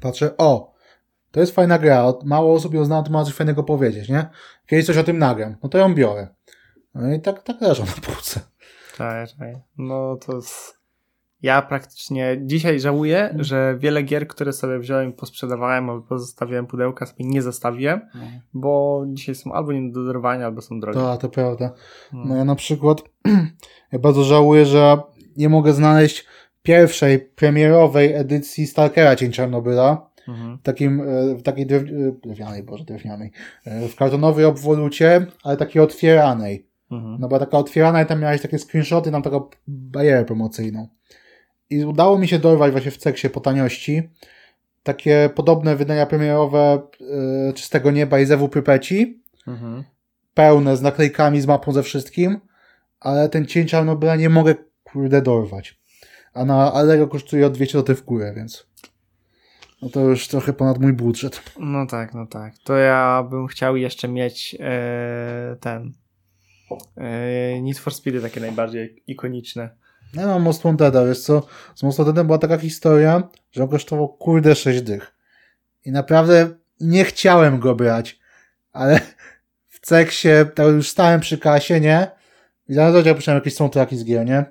Patrzę, o, to jest fajna gra, mało osób ją zna, to ma coś fajnego powiedzieć, nie? Kiedyś coś o tym nagram, no to ją biorę. No i tak, tak leżą na półce. Czekaj, czekaj. No to jest... Ja praktycznie dzisiaj żałuję, Mhm. że wiele gier, które sobie wziąłem i posprzedawałem albo pozostawiłem pudełka, sobie nie zostawiłem, bo dzisiaj są albo nie do dorwania, albo są drogie. To, to prawda. No ja na przykład, ja bardzo żałuję, że nie mogę znaleźć pierwszej premierowej edycji Stalkera Cień Czarnobyla, Mhm. w, takim, e, w takiej e, drewnianej, boże, drewnianej, e, w kartonowej obwolucie, ale takiej otwieranej. Mhm. No była taka otwierana i tam miałeś takie screenshoty, tam taką barierę promocyjną. I udało mi się dorwać właśnie w Ceksie po taniości takie podobne wydania premierowe e, Czystego Nieba i Zewu Prypeci, Mhm. pełne z naklejkami, z mapą ze wszystkim, ale ten cień Czarnobyla nie mogę kurde dorwać. A na Allegro kosztuje od 200 zł w górę, więc no to już trochę ponad mój budżet. No tak, no tak. To ja bym chciał jeszcze mieć e, ten e, Need for Speedy takie najbardziej ikoniczne. Ja mam Most Wanteda, wiesz co? Z Most Wantedem była taka historia, że on kosztował kurde 6 dych. I naprawdę nie chciałem go brać, ale w Ceksie, tak już stałem przy kasie, nie? I zaraz ja puszczałem jakieś soundtracki z gier, nie?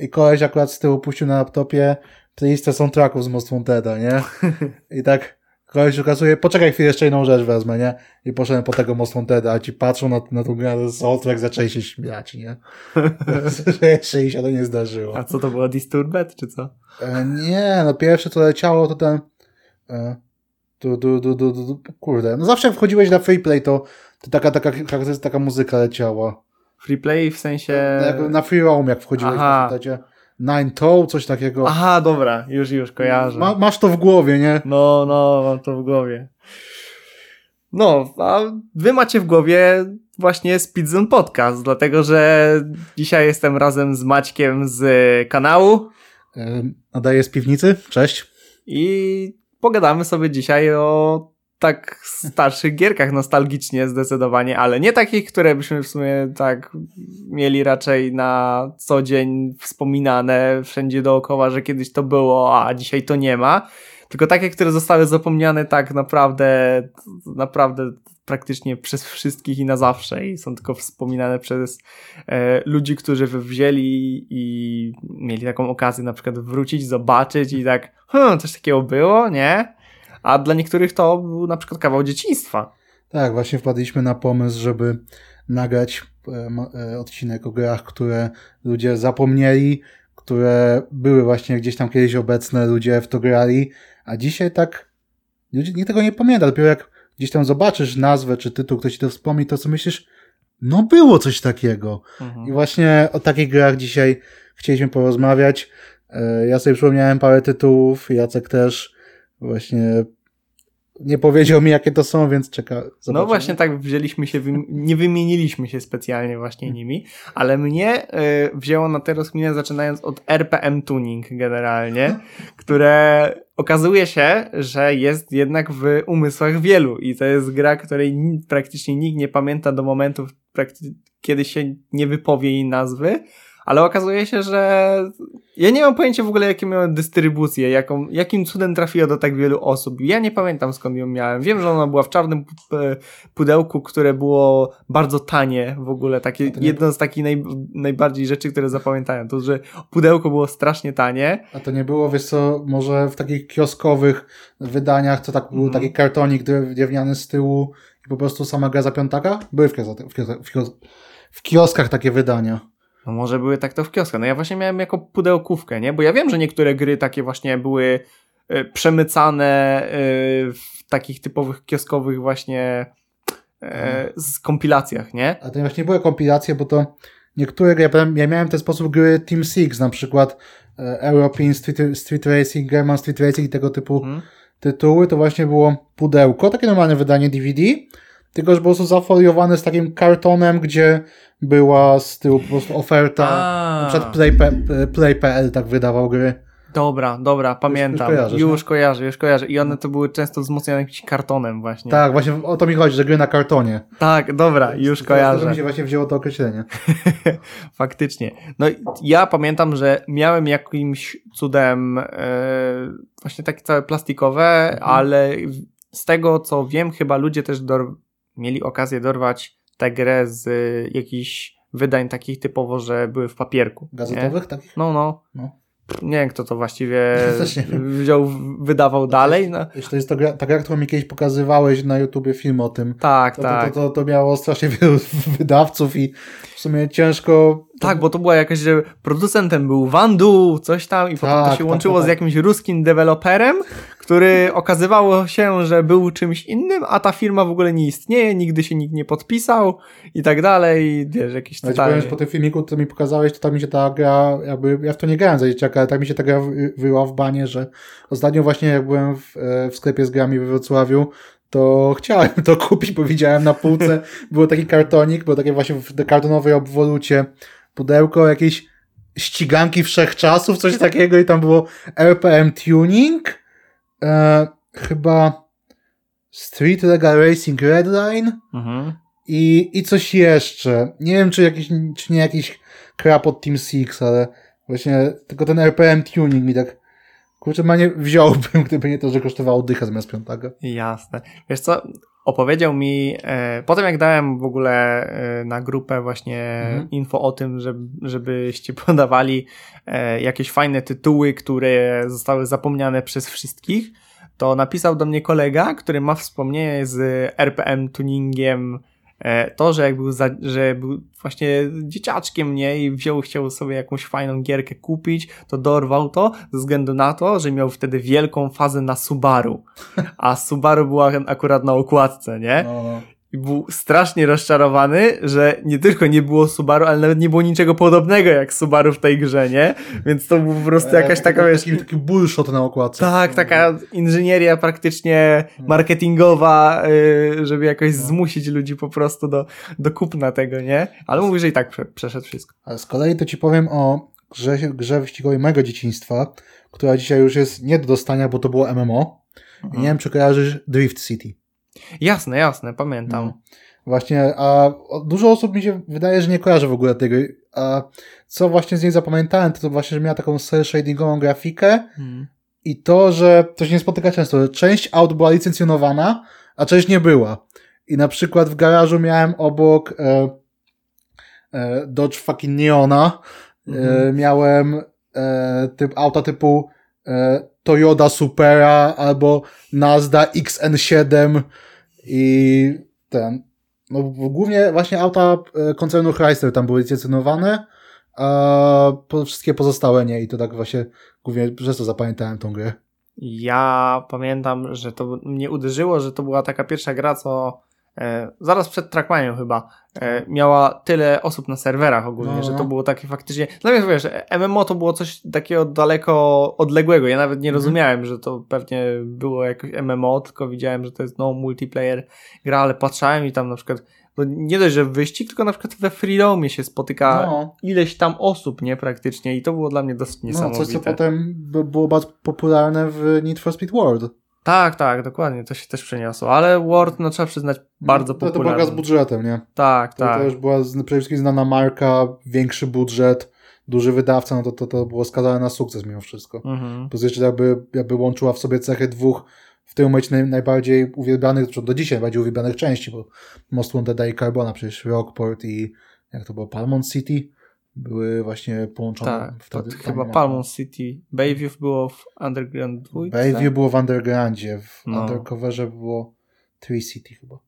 I koleś akurat z tyłu puścił na laptopie playlistę soundtracków z Most Wanteda, nie? I tak koleś ukazuje, poczekaj chwilę, jeszcze jedną rzecz wezmę, nie? I poszedłem po tego Most Wanteda, a ci patrzą na, na tą grę, soundtrack, zaczęli się śmiać, nie? jeszcze jej się to nie zdarzyło. A co to było? Disturbed czy co? E, nie, no pierwsze co leciało to ten e, du, du, du, du, du, du, kurde, no zawsze jak wchodziłeś na freeplay to, to taka, taka, taka, taka muzyka leciała. Free play w sensie... No na free roam jak wchodziłeś, Aha. pamiętacie? Nine Toe, coś takiego. Aha, dobra, już, już kojarzę. Ma, masz to w głowie, nie? No, no, mam to w głowie. No, a wy macie w głowie właśnie Speedzone Podcast, dlatego że dzisiaj jestem razem z Maćkiem z kanału nadaję z piwnicy, cześć. i pogadamy sobie dzisiaj o tak starszych gierkach nostalgicznie zdecydowanie, ale nie takich, które byśmy w sumie tak mieli raczej na co dzień wspominane wszędzie dookoła, że kiedyś to było, a dzisiaj to nie ma. Tylko takie, które zostały zapomniane tak naprawdę, naprawdę praktycznie przez wszystkich i na zawsze i są tylko wspominane przez e, ludzi, którzy wzięli i mieli taką okazję na przykład wrócić, zobaczyć i tak, hmm, coś takiego było, nie? A dla niektórych to był na przykład kawał dzieciństwa. Tak, właśnie wpadliśmy na pomysł, żeby nagrać e, e, odcinek o grach, które ludzie zapomnieli, które były właśnie gdzieś tam kiedyś obecne, ludzie w to grali, a dzisiaj tak ludzie, nikt tego nie pamięta. Dopiero jak gdzieś tam zobaczysz nazwę czy tytuł, ktoś ci to wspomni, to co myślisz, no było coś takiego. Mhm. I właśnie o takich grach dzisiaj chcieliśmy porozmawiać. E, Ja sobie przypomniałem parę tytułów, Jacek też właśnie nie powiedział mi, jakie to są, więc czeka. No zobaczymy. właśnie tak wzięliśmy się, nie wymieniliśmy się specjalnie właśnie nimi, ale mnie y, wzięło na tę rozkminę zaczynając od RPM Tuning generalnie, które okazuje się, że jest jednak w umysłach wielu i to jest gra, której ni- praktycznie nikt nie pamięta do momentu, kiedy się nie wypowie jej nazwy, ale okazuje się, że ja nie mam pojęcia w ogóle, jakie miała dystrybucję, jaką, jakim cudem trafiła do tak wielu osób. Ja nie pamiętam skąd ją miałem. Wiem, że ona była w czarnym pu- pudełku, które było bardzo tanie w ogóle. Takie, jedno z takich naj, najbardziej rzeczy, które zapamiętałem, to, że pudełko było strasznie tanie. A to nie było, wiesz co, może w takich kioskowych wydaniach, to tak był Mhm. taki kartonik drew- drewniany z tyłu i po prostu sama gra za piątaka? Były w, kiosk- w, kiosk- w, kiosk- w kioskach takie wydania. No może były tak to w kioskach. No ja właśnie miałem jako pudełkówkę, nie? Bo ja wiem, że niektóre gry takie właśnie były e, przemycane e, w takich typowych kioskowych właśnie e, z kompilacjach, nie? A to właśnie były kompilacje, bo to niektóre gry, ja, miałem w ten sposób gry Team Six, na przykład European Street, Street Racing, German Street Racing i tego typu Mhm. tytuły, to właśnie było pudełko, takie normalne wydanie DVD, tylko że po prostu zafoliowane z takim kartonem, gdzie była z tyłu po prostu oferta. A. Na przykład Play.pl Play tak wydawał gry. Dobra, dobra, pamiętam. Już, już no? kojarzę, już kojarzę. I one to były często wzmocnione jakimś kartonem właśnie. Tak, właśnie o to mi chodzi, że gry na kartonie. Tak, dobra, już To kojarzę. mi się właśnie wzięło to określenie. Faktycznie. No ja pamiętam, że miałem jakimś cudem e, właśnie takie całe plastikowe, ale z tego co wiem, chyba ludzie też dor- mieli okazję dorwać tę grę z e, jakichś wydań takich typowo, że były w papierku. nie? Gazetowych takich? No, no. No. Nie wiem, kto to właściwie nie wziął, wydawał dalej. No. Jeśli to jest to gra, ta gra, którą mi kiedyś pokazywałeś na YouTubie film o tym. Tak, To, tak. to, to, to miało strasznie wielu wydawców i w sumie ciężko. Tak, bo to była jakaś, że producentem był Wandu, coś tam i potem to Tak, się tak, łączyło tak, z tak. jakimś ruskim deweloperem, który okazywało się, że był czymś innym, a ta firma w ogóle nie istnieje, nigdy się nikt nie podpisał i tak dalej, i wiesz, jakieś Ja ci totalnie... powiem, że po tym filmiku, co mi pokazałeś, to tak mi się ta gra, jakby, ja w to nie grałem za dzieciaka, ale tak mi się ta gra wy- wyła w banie, że ostatnio właśnie jak byłem w, e, w sklepie z grami we Wrocławiu, to chciałem to kupić, bo widziałem na półce, było taki kartonik, było takie właśnie w kartonowej obwolucie pudełko, jakieś ściganki wszechczasów, coś takiego i tam było RPM Tuning, e, chyba Street Legal Racing Redline, Mhm. i, i coś jeszcze. Nie wiem, czy, jakiś, czy nie jakiś krap od Team Six, ale właśnie tylko ten RPM tuning mi tak kurczę, ma nie wziąłbym, gdyby nie to, że kosztowało dycha zamiast piątego. Jasne. Wiesz co, opowiedział mi, e, potem jak dałem w ogóle e, na grupę właśnie Mhm. info o tym, że, żebyście podawali e, jakieś fajne tytuły, które zostały zapomniane przez wszystkich, to napisał do mnie kolega, który ma wspomnienie z RPM tuningiem to, że jak był, za, że był właśnie dzieciaczkiem, nie, i wziął, chciał sobie jakąś fajną gierkę kupić, to dorwał to ze względu na to, że miał wtedy wielką fazę na Subaru, a Subaru była akurat na okładce, nie? No, no. I był strasznie rozczarowany, że nie tylko nie było Subaru, ale nawet nie było niczego podobnego jak Subaru w tej grze, nie? Więc to był po prostu jakaś taka, wiesz, Taki, taki bullshot na okładce. tak, taka inżynieria praktycznie marketingowa, y, żeby jakoś zmusić ludzi po prostu do, do kupna tego, nie? Ale mówi, że i tak prze, przeszedł wszystko. Ale z kolei to ci powiem o grze, grze wyścigowej mojego dzieciństwa, która dzisiaj już jest nie do dostania, bo to było MMO. I nie wiem, czy kojarzysz Drift City. Jasne, jasne, pamiętam. No. Właśnie, a dużo osób mi się wydaje, że nie kojarzy w ogóle tego. A co właśnie z niej zapamiętałem, to, to właśnie, że miała taką shadingową grafikę Hmm. i to, że to się nie spotyka często, że część aut była licencjonowana, a część nie była. I na przykład w garażu miałem obok e, e, Dodge fucking Neona, e, Mhm. miałem e, typ, auta typu e, Toyota Supera albo Mazda XN7 i ten. No, głównie właśnie auta e, koncernu Chrysler tam były licencjonowane, a wszystkie pozostałe nie i to tak właśnie głównie przez to zapamiętałem tą grę. Ja pamiętam, że to mnie uderzyło, że to była taka pierwsza gra, co zaraz przed Trackmaniem chyba e, miała tyle osób na serwerach ogólnie, No, że no. to było takie faktycznie. Mnie wiesz, MMO to było coś takiego daleko odległego. Ja nawet nie Mhm. rozumiałem, że to pewnie było jakoś MMO, tylko widziałem, że to jest no multiplayer gra, ale patrzałem i tam na przykład no nie dość, że wyścig, tylko na przykład we freedomie się spotyka No, ileś tam osób, nie, praktycznie i to było dla mnie dosyć no niesamowite. coś, co potem by- było bardzo popularne w Need for Speed World. Tak, tak, dokładnie, to się też przeniosło, ale Word, no trzeba przyznać, bardzo to, to popularny. gra z budżetem, nie? Tak, To, tak. to już była przede wszystkim znana marka, większy budżet, duży wydawca, no to, to, to było skazane na sukces mimo wszystko. Mhm. Plus jeszcze jakby, jakby łączyła w sobie cechy dwóch w tym momencie naj, najbardziej uwielbianych, do dzisiaj najbardziej uwielbianych części, bo Most Wanted i Carbona, przecież Rockport i jak to było, Palmont City były właśnie połączone Tak, wtedy. chyba tam- Palmont City. Bayview było w Underground 2. Bayview było w Undergroundzie, w No. Undercoverze było Tree City chyba.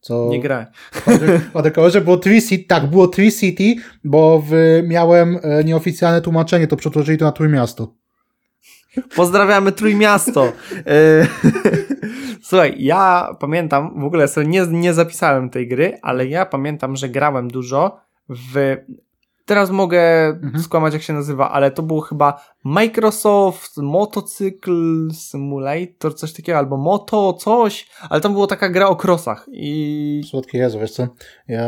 Co Nie grałem. w Under- w Undercoverze było Tree City, tak, było Tree City, bo w, miałem e, nieoficjalne tłumaczenie, to przetłumaczyli to na Trójmiasto. Pozdrawiamy Trójmiasto. E, Słuchaj, ja pamiętam, w ogóle sobie nie, nie zapisałem tej gry, ale ja pamiętam, że grałem dużo w teraz mogę Mhm. skłamać jak się nazywa, ale to było chyba Microsoft Motocykl Simulator, coś takiego, albo Moto, coś, ale tam była taka gra o crossach i Słodkie Jezu, wiesz co? Ja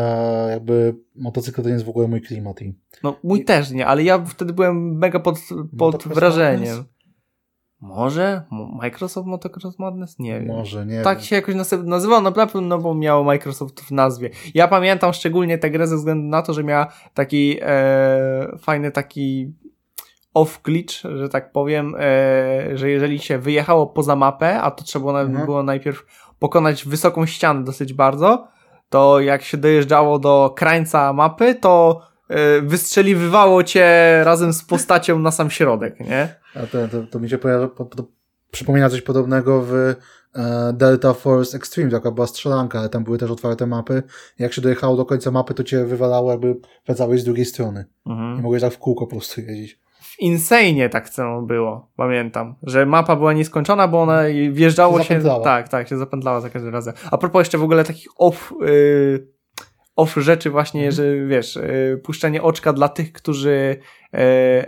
jakby motocykl to nie jest w ogóle mój klimat i no mój też nie, ale ja wtedy byłem mega pod, pod Motocross wrażeniem. Madness? Może? Mo- Microsoft Motocross Madness? Nie wiem. może nie Tak wiem. się jakoś nazywało, na pewno no bo miało Microsoft w nazwie. Ja pamiętam szczególnie tę grę ze względu na to, że miała taki e, fajny taki off glitch, że tak powiem, e, że jeżeli się wyjechało poza mapę, a to trzeba Mhm. było najpierw pokonać wysoką ścianę dosyć bardzo, to jak się dojeżdżało do krańca mapy, to wystrzeliwywało cię razem z postacią na sam środek, nie? A to, to, to mi się pojawia, po, po, przypomina coś podobnego w e, Delta Force Extreme, taka była strzelanka, ale tam były też otwarte mapy. Jak się dojechało do końca mapy, to cię wywalało jakby wracałeś z drugiej strony. Mhm. I mogłeś tak w kółko po prostu jeździć. w Insane tak samo było, pamiętam, że mapa była nieskończona, bo ona i wjeżdżało Się się, tak, tak, się zapętlała za każdym razem. A propos jeszcze w ogóle takich off, y, off rzeczy właśnie, Mhm. że wiesz, y, puszczenie oczka dla tych, którzy y,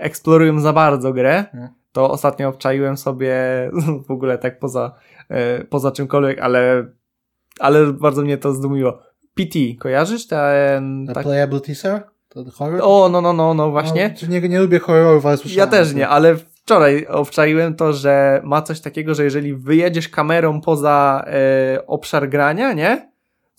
eksplorują za bardzo grę, Mhm. to ostatnio obczaiłem sobie w ogóle tak poza, y, poza czymkolwiek, ale, ale bardzo mnie to zdumiło. PT, kojarzysz ten, tak, Playable Teaser? To horror? o, no, no, no, no, właśnie. No, nie, nie lubię horrorów, ale Ja słyszałem. też że- nie, ale wczoraj obczaiłem to, że ma coś takiego, że jeżeli wyjedziesz kamerą poza e, obszar grania, nie?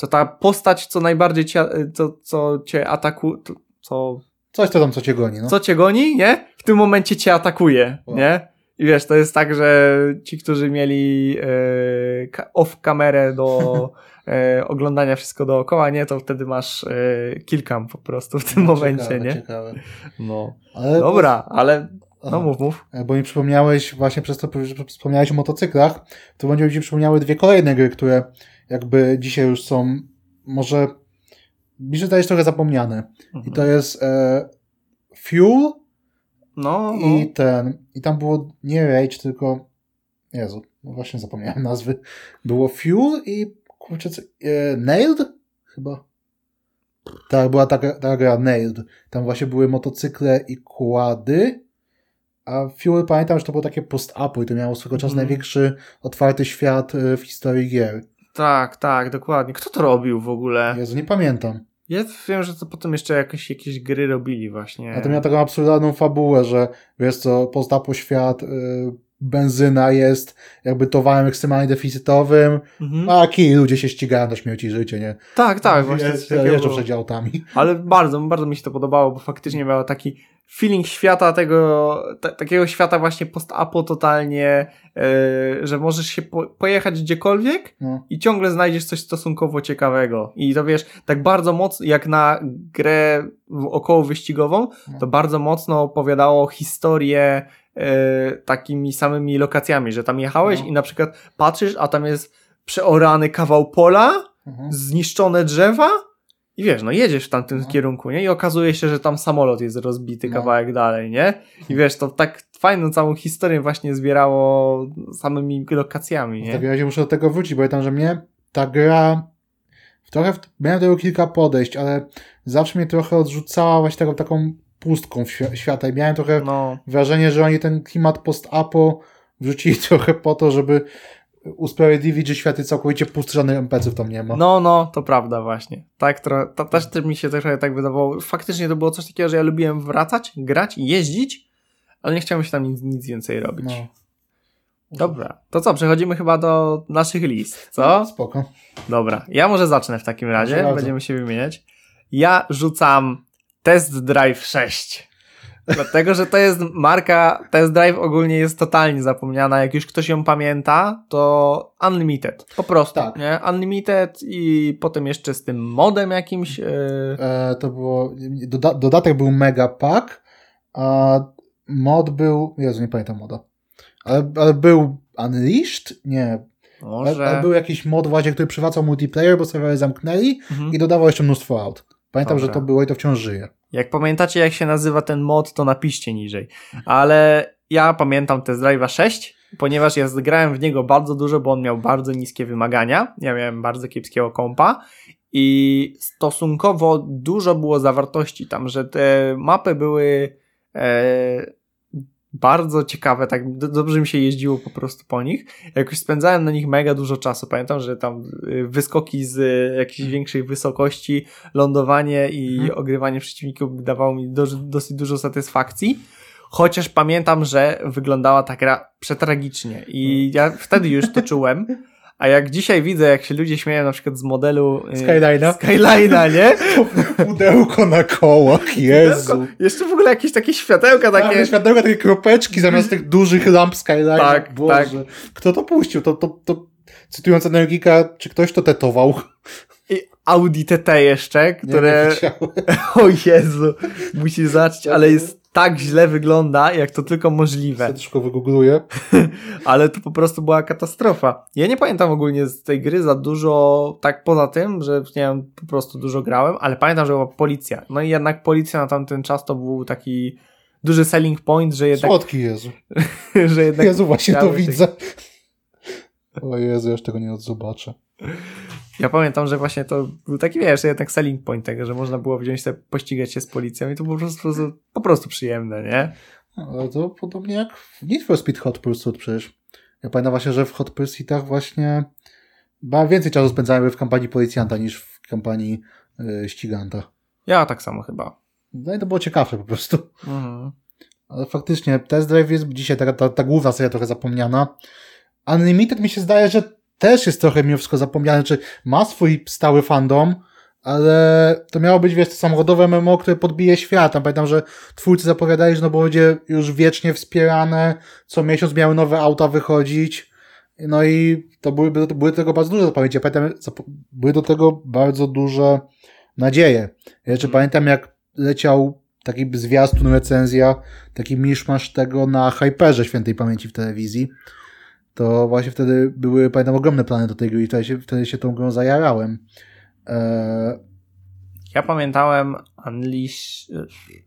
To ta postać, co najbardziej cię, co, co cię atakuje, co, Coś to tam, co cię goni, no. co cię goni, nie? W tym momencie cię atakuje, Wow. nie? I wiesz, to jest tak, że ci, którzy mieli e, ka- off kamerę do e, oglądania wszystko dookoła, nie? To wtedy masz e, po prostu w tym momencie, ciekawe, nie? Ciekawe. No. Ale Dobra, ale Aha. no mów, mów. E, Bo mi przypomniałeś, właśnie przez to, że wspomniałeś o motocyklach, to będzie mi się przypomniały dwie kolejne gry, które jakby dzisiaj już są, może, mi się zdaje, trochę zapomniane. I to jest e, Fuel No, no. i ten, i tam było nie Rage, tylko, Jezu, no właśnie zapomniałem nazwy. Było Fuel i, kurczę, co, e, Nailed? Chyba. Tak, była taka, taka gra Nailed. Tam właśnie były motocykle i kłady. A Fuel pamiętam, że to było takie post-upu i to miało swego czasu Mhm. największy otwarty świat e, w historii gier. Tak, tak, dokładnie. Kto to robił w ogóle? Jezu, nie pamiętam. Ja wiem, że to potem jeszcze jakieś, jakieś gry robili właśnie. A to miał taką absurdalną fabułę, że wiesz co, post-upu świat, y, benzyna jest jakby towarem ekstremalnie deficytowym, Mhm. a kij ludzie się ścigają na śmierci życie, nie? Tak, tak, właśnie. jeżdżą przed autami. Ale bardzo, bardzo mi się to podobało, bo faktycznie miało taki feeling świata tego, ta, takiego świata właśnie post-apo totalnie, yy, że możesz się po, pojechać gdziekolwiek No. i ciągle znajdziesz coś stosunkowo ciekawego. I to wiesz, tak bardzo mocno, jak na grę około wyścigową, to bardzo mocno opowiadało historię e, takimi samymi lokacjami, że tam jechałeś No. i na przykład patrzysz, a tam jest przeorany kawał pola, Mhm. zniszczone drzewa i wiesz, no jedziesz w tamtym No. kierunku, nie? I okazuje się, że tam samolot jest rozbity No. kawałek dalej, nie? I wiesz, to tak fajną całą historię właśnie zbierało samymi lokacjami, W nie? takim razie muszę do tego wrócić, bo pamiętam, że mnie ta gra trochę, w- miałem do tego kilka podejść, ale zawsze mnie trochę odrzucała właśnie taką, taką pustką w świ- świata i miałem trochę No, wrażenie, że oni ten klimat post-apo wrzucili trochę po to, żeby usprawiedliwić, że świat jest całkowicie pusty, żadnych NPC-ów tam nie ma. No, no, to prawda właśnie. Tak, tro, to też też mi się trochę tak wydawało. Faktycznie to było coś takiego, że ja lubiłem wracać, grać jeździć, ale nie chciałem się tam nic, nic więcej robić. No. Dobra, to co, przechodzimy chyba do naszych list, co? Spoko. Dobra, ja może zacznę w takim razie, będziemy się wymieniać. Ja rzucam Test Drive 6. Dlatego, że to jest marka, Test Drive ogólnie jest totalnie zapomniana. Jak już ktoś ją pamięta, to Unlimited. Po prostu, Tak. nie? Unlimited i potem jeszcze z tym modem jakimś. Yy... E, to było, doda dodatek był Mega Pack, a mod był, Jezu, nie pamiętam moda. Ale, ale był Unleashed? Nie. Może. Ale, był jakiś mod właśnie, który przywracał multiplayer, bo serwery zamknęli Mhm. i dodawał jeszcze mnóstwo aut. Pamiętam, Dobrze. że to było i to wciąż żyje. Jak pamiętacie, jak się nazywa ten mod, to napiszcie niżej. Ale ja pamiętam Test Drive'a 6, ponieważ ja grałem w niego bardzo dużo, bo on miał bardzo niskie wymagania. Ja miałem bardzo kiepskiego kompa i stosunkowo dużo było zawartości tam, że te mapy były e, bardzo ciekawe, tak dobrze mi się jeździło po prostu po nich. Jakoś spędzałem na nich mega dużo czasu. Pamiętam, że tam y, wyskoki z jakiejś mhm. większej wysokości, lądowanie i hmm. ogrywanie przeciwników dawało mi do, dosyć dużo satysfakcji. Chociaż pamiętam, że wyglądała ta gra przetragicznie i ja wtedy już to czułem. A jak dzisiaj widzę, jak się ludzie śmieją na przykład z modelu y, Skyline'a, Skyline'a nie? Pudełko na kołach, Jezu. Pudełko. Jeszcze w ogóle jakieś takie światełka takie. Tak, światełka, takie kropeczki zamiast tych dużych lamp Skyline'a. Tak, Boże. tak. Kto to puścił? To, to, to, cytując Energika, czy ktoś to tetował? I Audi TT jeszcze, które... Nie, nie o Jezu, musisz zacząć, ale jest tak źle wygląda, jak to tylko możliwe. Serduszko wygoogluję. Ale to po prostu była katastrofa. Ja nie pamiętam ogólnie z tej gry za dużo, tak poza tym, że nie wiem, po prostu dużo grałem, ale pamiętam, że była policja. No i jednak policja na tamten czas to był taki duży selling point, że jednak... Słodki Jezu. że jednak... Jezu, właśnie to widzę. O Jezu, ja już tego nie zobaczę. Ja pamiętam, że właśnie to był taki, wiesz, jednak selling point tego, że można było wziąć sobie, pościgać się z policją i to po prostu, po prostu przyjemne, nie? Ale to podobnie jak w Need for Speed Hot Pursuit przecież. Ja pamiętam właśnie, że w Hot Pursuitach właśnie chyba więcej czasu spędzałem w kampanii policjanta niż w kampanii yy, ściganta. Ja tak samo chyba. No i to było ciekawsze po prostu. Mhm. Ale faktycznie, Test Drive jest dzisiaj ta, ta, ta główna seria trochę zapomniana. Unlimited mi się zdaje, że też jest trochę mimo wszystko zapomniane, czy ma swój stały fandom, ale to miało być, wiesz, to samochodowe MMO, które podbije świat. Tam pamiętam, że twórcy zapowiadali, że no będzie już wiecznie wspierane, co miesiąc miały nowe auta wychodzić. No i to były, to były do tego bardzo duże zapowiedzi. Ja pamiętam, były do tego bardzo duże nadzieje. Ja jeszcze pamiętam, jak leciał taki zwiastun, recenzja, taki miszmasz tego na Hyperze świętej pamięci w telewizji to właśnie wtedy były, pamiętam, ogromne plany do tej gry i wtedy się, wtedy się tą grą zajarałem. E... Ja pamiętałem Unleash...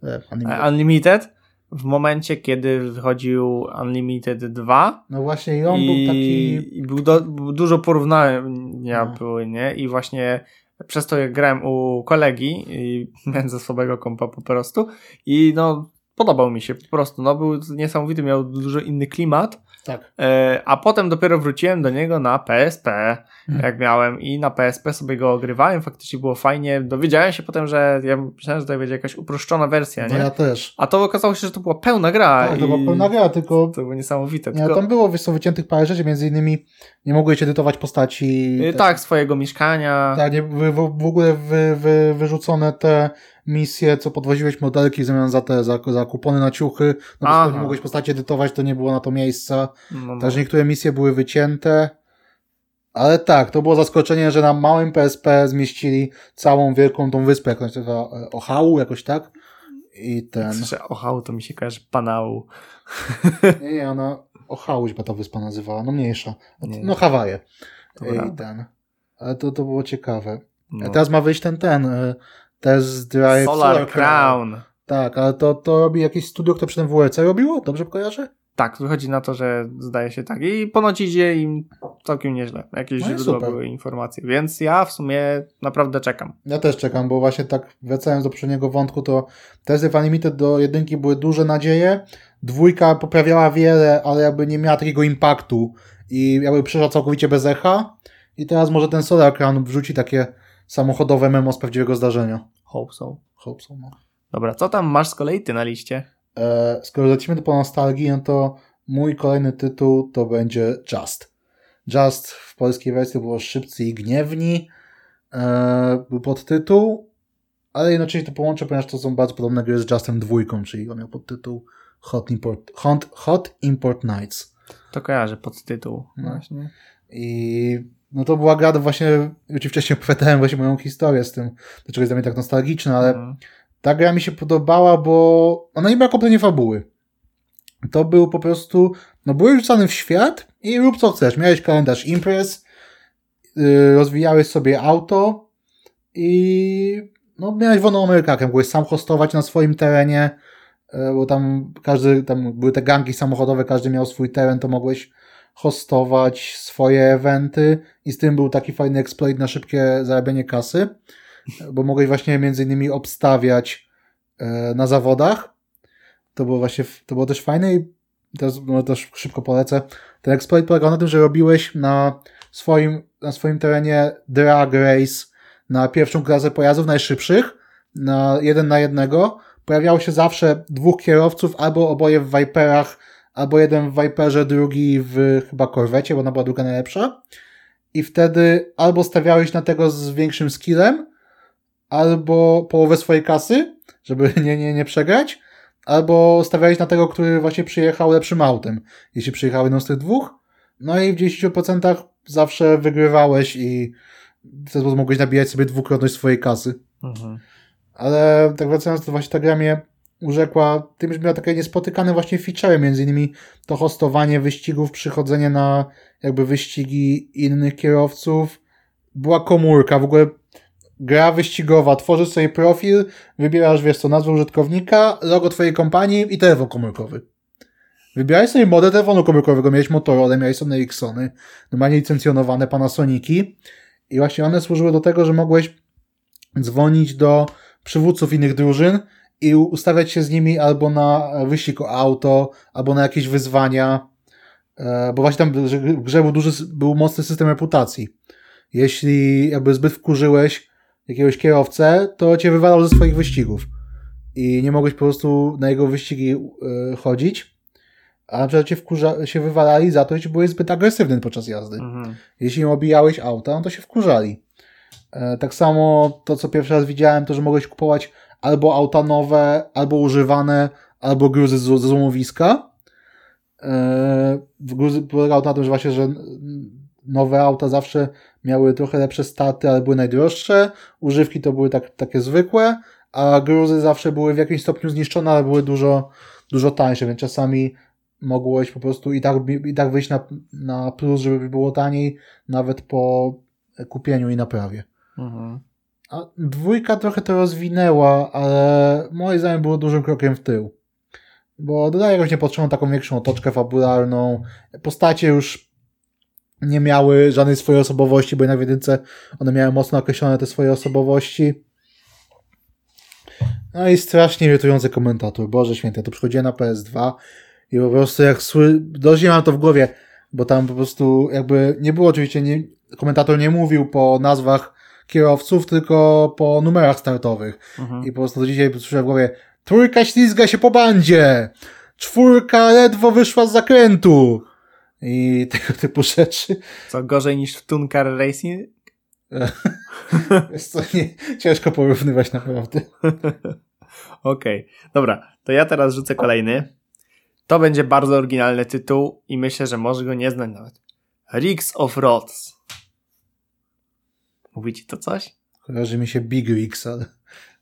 E, Unlimited. Unlimited w momencie, kiedy wychodził Unlimited 2. No właśnie i on i, był taki... I był, do, był dużo porównania no. były, nie? I właśnie przez to jak grałem u kolegi i miałem ze swojego kompa po prostu i no podobał mi się po prostu, no był niesamowity, miał dużo inny klimat tak. E, a potem dopiero wróciłem do niego na PSP, hmm. jak miałem i na PSP sobie go ogrywałem, faktycznie było fajnie. Dowiedziałem się potem, że ja myślałem, że to będzie jakaś uproszczona wersja, no nie? ja też. A to okazało się, że to była pełna gra. Tak, to była pełna gra, tylko... To było niesamowite. Nie, tylko... tam było, wiesz, wyciętych parę rzeczy, między innymi nie mogłeś edytować postaci... Yy, tak, swojego mieszkania. Tak, nie, w, w, w ogóle wy, wy, wyrzucone te misje, co podwoziłeś modelki w zamian za te, za, za kupony na ciuchy, no bo nie mogłeś postaci edytować, to nie było na to miejsca. No, no. Także niektóre misje były wycięte. Ale tak, to było zaskoczenie, że na małym PSP zmieścili całą wielką tą wyspę, jak to e, Ohału, jakoś tak. I ten... Słyszę Ohału, to mi się kojarzy Panału. nie, nie, ona Ohału chyba ta wyspa nazywała, no mniejsza. No Hawaje. I ten. Ale to, to było ciekawe. No. Teraz ma wyjść ten, ten, e, Test Drive Solar, Solar Crown. Crown. Tak, ale to, to robi jakieś studio, które przy tym WLC robiło? Dobrze kojarzę? Tak, wychodzi na to, że zdaje się tak. I ponoć idzie im całkiem nieźle. Jakieś no źródła były informacje. Więc ja w sumie naprawdę czekam. Ja też czekam, bo właśnie tak wracając do poprzedniego wątku, to testy w Unlimited do jedynki były duże nadzieje. Dwójka poprawiała wiele, ale jakby nie miała takiego impaktu i jakby przeszła całkowicie bez echa. I teraz może ten Solar Crown wrzuci takie samochodowe memo z prawdziwego zdarzenia. Hope so. Hope so, no. Dobra, co tam masz z kolei ty na liście? E, skoro lecimy po nostalgii, no to mój kolejny tytuł to będzie Just. Just w polskiej wersji było Szybcy i Gniewni. E, był podtytuł, ale jednocześnie to połączę, ponieważ to są bardzo podobne gry z Justem dwójką, czyli on miał podtytuł Hot Import, Hot, Hot Import Nights. To kojarzę podtytuł. No. Właśnie. I no to była gra, właśnie, już ci wcześniej opowiadałem właśnie moją historię z tym, dlaczego jest dla mnie tak nostalgiczna, ale mm. ta gra mi się podobała, bo ona nie miała kompletnie fabuły. To był po prostu, no byłeś rzucany w świat i rób co chcesz. Miałeś kalendarz imprez, yy, rozwijałeś sobie auto i no miałeś wolną Amerykankę, mogłeś sam hostować na swoim terenie, yy, bo tam każdy, tam były te gangi samochodowe, każdy miał swój teren, to mogłeś hostować swoje eventy i z tym był taki fajny exploit na szybkie zarabianie kasy, bo mogłeś właśnie między innymi obstawiać e, na zawodach. To było właśnie, to było też fajne i teraz no, też szybko polecę. Ten exploit polegał na tym, że robiłeś na swoim, na swoim terenie drag race na pierwszą klasę pojazdów najszybszych, na jeden na jednego. Pojawiało się zawsze dwóch kierowców, albo oboje w Viperach, albo jeden w Viperze, drugi w chyba korwecie, bo ona była druga najlepsza. I wtedy albo stawiałeś na tego z większym skillem, albo połowę swojej kasy, żeby nie, nie, nie przegrać, albo stawiałeś na tego, który właśnie przyjechał lepszym autem, jeśli przyjechał jedną z tych dwóch. No i w 10% zawsze wygrywałeś i w ten sposób mogłeś nabijać sobie dwukrotność swojej kasy. Mhm. Ale tak wracając, to właśnie ta gra mnie urzekła tym, że miała takie niespotykane właśnie feature, między innymi to hostowanie wyścigów, przychodzenie na jakby wyścigi innych kierowców. Była komórka, w ogóle gra wyścigowa, tworzysz sobie profil, wybierasz, wiesz co, nazwę użytkownika, logo twojej kompanii i telefon komórkowy. Wybierałeś sobie model telefonu komórkowego, miałeś Motorola, miałeś Sony Ericssony, normalnie licencjonowane Panasoniki i właśnie one służyły do tego, że mogłeś dzwonić do przywódców innych drużyn i ustawiać się z nimi albo na wyścig o auto, albo na jakieś wyzwania, e, bo właśnie tam w grze był duży, był mocny system reputacji. Jeśli jakby zbyt wkurzyłeś jakiegoś kierowcę, to cię wywalał ze swoich wyścigów i nie mogłeś po prostu na jego wyścigi e, chodzić, a na przykład cię wkurza, się wywalali za to, że byłeś zbyt agresywny podczas jazdy. Mhm. Jeśli im obijałeś auta, no to się wkurzali. E, tak samo to, co pierwszy raz widziałem, to, że mogłeś kupować albo auta nowe, albo używane, albo gruzy ze złomowiska. E, gruzy polegało na tym, że właśnie, że nowe auta zawsze miały trochę lepsze staty, ale były najdroższe. Używki to były tak, takie zwykłe, a gruzy zawsze były w jakimś stopniu zniszczone, ale były dużo, dużo tańsze, więc czasami mogłeś po prostu i tak, i tak wyjść na, na plus, żeby było taniej, nawet po kupieniu i naprawie. Mhm. A dwójka trochę to rozwinęła, ale moim zdaniem było dużym krokiem w tył. Bo dodaje jakąś niepotrzebną taką większą otoczkę fabularną. Postacie już nie miały żadnej swojej osobowości, bo jednak w jedynce one miały mocno określone te swoje osobowości. No i strasznie irytujący komentator. Boże święty, to przychodziłem na PS2 i po prostu jak sły... dość mam to w głowie, bo tam po prostu jakby nie było oczywiście, nie... komentator nie mówił po nazwach kierowców, tylko po numerach startowych. Mhm. I po prostu do dzisiaj słyszę w głowie trójka ślizga się po bandzie, czwórka ledwo wyszła z zakrętu i tego typu rzeczy. Co gorzej niż w Tunkar Racing? Jest to nie, ciężko porównywać naprawdę. Okej, okay. dobra, to ja teraz rzucę kolejny. To będzie bardzo oryginalny tytuł i myślę, że może go nie znać nawet. Rigs of Rods. Mówi ci to coś? Kojarzy mi się Big Rigs, ale...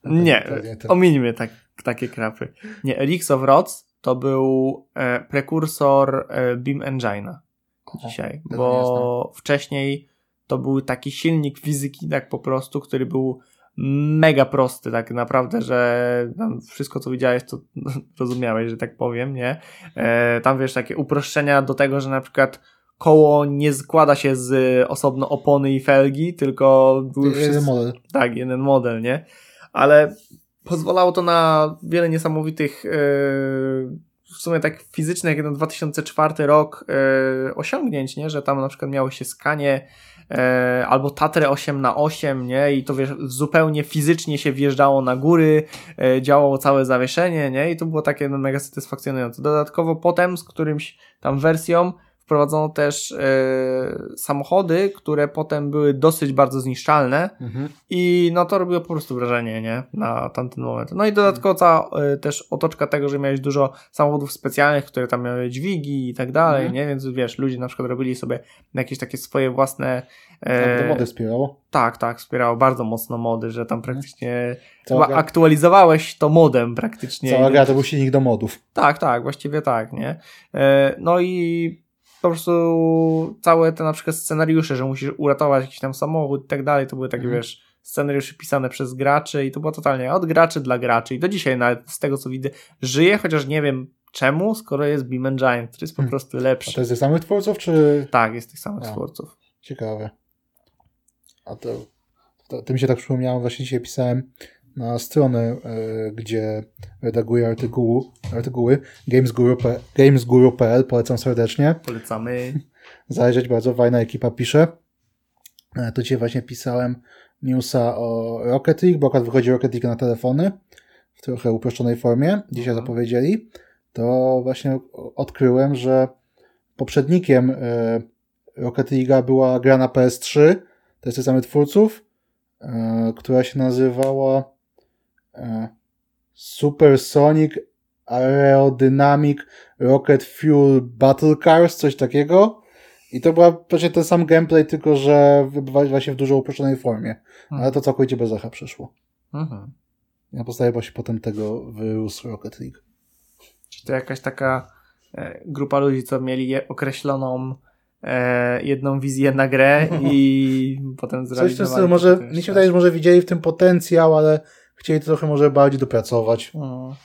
Nie, to... ominimy tak, takie krapy. Nie, Rigs of Rods to był e, prekursor e, Beam Engine'a dzisiaj, bo wcześniej to był taki silnik fizyki, tak po prostu, który był mega prosty, tak naprawdę, że wszystko co widziałeś, to rozumiałeś, że tak powiem, nie? E, tam wiesz, takie uproszczenia do tego, że na przykład koło nie składa się z osobno opony i felgi, tylko były jeden wszyscy... model. Tak, jeden model, nie? Ale pozwalało to na wiele niesamowitych yy, w sumie tak fizycznych, jak na 2004 rok yy, osiągnięć, nie? Że tam na przykład miało się skanie e, albo Tatrę 8 na 8 nie? I to wiesz, zupełnie fizycznie się wjeżdżało na góry, e, działało całe zawieszenie, nie? I to było takie no, mega satysfakcjonujące. Dodatkowo potem z którymś tam wersją wprowadzono też e, samochody, które potem były dosyć bardzo zniszczalne mhm. i no to robiło po prostu wrażenie, nie? Na tamten moment. No i dodatkowo cała e, też otoczka tego, że miałeś dużo samochodów specjalnych, które tam miały dźwigi i tak dalej, mhm. nie? Więc wiesz, ludzie na przykład robili sobie jakieś takie swoje własne... E, tak, to mody wspierało? Tak, tak, wspierało bardzo mocno mody, że tam mhm. praktycznie chyba aktualizowałeś to modem praktycznie. Cała gra to był silnik do modów. Tak, tak, właściwie tak, nie? E, no i po prostu całe te na przykład scenariusze, że musisz uratować jakiś tam samochód i tak dalej, to były takie, mhm. wiesz, scenariusze pisane przez graczy i to było totalnie od graczy dla graczy i do dzisiaj nawet z tego co widzę żyje, chociaż nie wiem czemu, skoro jest Beam Giant, który jest po Hmm. prostu A lepszy. to jest tych samych twórców, czy... Tak, jest tych samych A. twórców. Ciekawe. A to, to, to mi się tak przypomniało, właśnie dzisiaj pisałem na stronę, e, gdzie redaguję artykułu, artykuły gamesguru.pl, polecam serdecznie. Polecamy. Zajrzeć, bardzo fajna ekipa pisze. E, To dzisiaj właśnie pisałem newsa o Rocket League, bo akurat wychodzi Rocket League na telefony w trochę uproszczonej formie. Dzisiaj Mhm. zapowiedzieli. To właśnie odkryłem, że poprzednikiem e, Rocket League'a była gra na PS3, to jest tych samych twórców, która się nazywała Supersonic Aerodynamic Rocket Fuel Battle Cars, coś takiego. I to była właśnie ten sam gameplay, tylko że wybywa właśnie w dużo uproszczonej formie. Ale to całkowicie bez echa przyszło. Mhm. Na podstawie właśnie potem tego wyrósł Rocket League. Czy to jakaś taka e, grupa ludzi, co mieli określoną e, jedną wizję na grę i potem Coś w tym zrealizowali. stylu, może, mi się wydaje, że może widzieli w tym potencjał, ale chcieli to trochę może bardziej dopracować. No.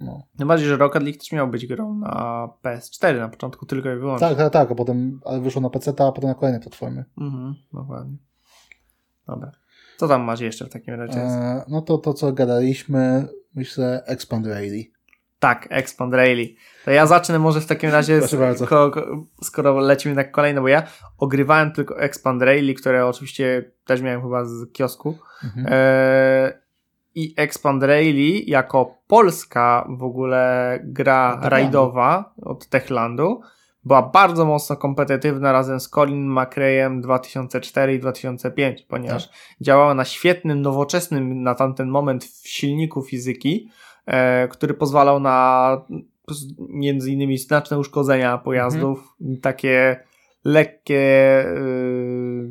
No. Bardziej, że Rocket League też miał być grą na PS4 na początku tylko i wyłącznie. Tak, tak, tak, a potem ale wyszło na PC, a potem na kolejne platformy. Mhm, dokładnie. Dobra. Co tam masz jeszcze w takim razie? E, no to to, co gadaliśmy, myślę Expand Rally. Tak, Expand Rally. To ja zacznę może w takim razie, z, ko, ko, skoro lecimy na kolejne, bo ja ogrywałem tylko Expand Rally, które oczywiście też miałem chyba z kiosku. Mhm. E, I Expand Rally jako polska w ogóle gra Techlandu. rajdowa od Techlandu. Była bardzo mocno kompetytywna razem z Colin McRae'em 2004 i 2005, ponieważ działała na świetnym, nowoczesnym na tamten moment silniku fizyki, e, który pozwalał na między innymi znaczne uszkodzenia pojazdów, takie lekkie y,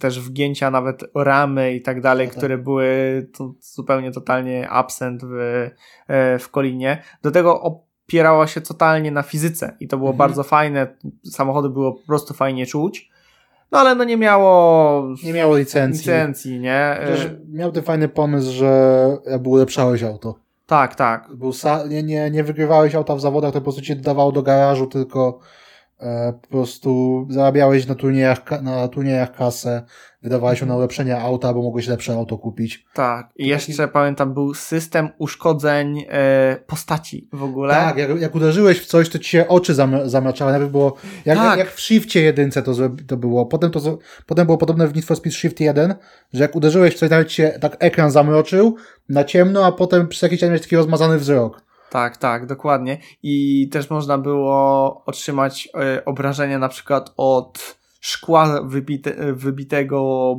też wgięcia nawet ramy i tak dalej, No tak. które były to zupełnie totalnie absent w, e, w Kolinie. Do tego opierała się totalnie na fizyce i to było Mhm. bardzo fajne. Samochody było po prostu fajnie czuć. No ale no nie miało Nie miało licencji. licencji, nie? E, Chociaż miał ten fajny pomysł, że jakby ulepszałeś auto. Tak, tak. Był nie, nie, nie wygrywałeś auta w zawodach, to po prostu cię dodawało do garażu, tylko po prostu zarabiałeś na turniejach, na turniejach kasę, wydawałeś ją na ulepszenie auta, bo mogłeś lepsze auto kupić. Tak. I jeszcze pamiętam, był system uszkodzeń e, postaci w ogóle. Tak, jak, jak uderzyłeś w coś, to ci się oczy zam- zamraczały. Najpierw było, jak, Tak. jak w Shifcie jedynce to, to było. Potem, to, potem było podobne w Need for Speed Shift 1, że jak uderzyłeś w coś, nawet ci się tak ekran zamroczył na ciemno, a potem przez jakiś czas miałeś taki rozmazany wzrok. Tak, tak, dokładnie. I też można było otrzymać e, obrażenia na przykład od szkła wybite, wybitego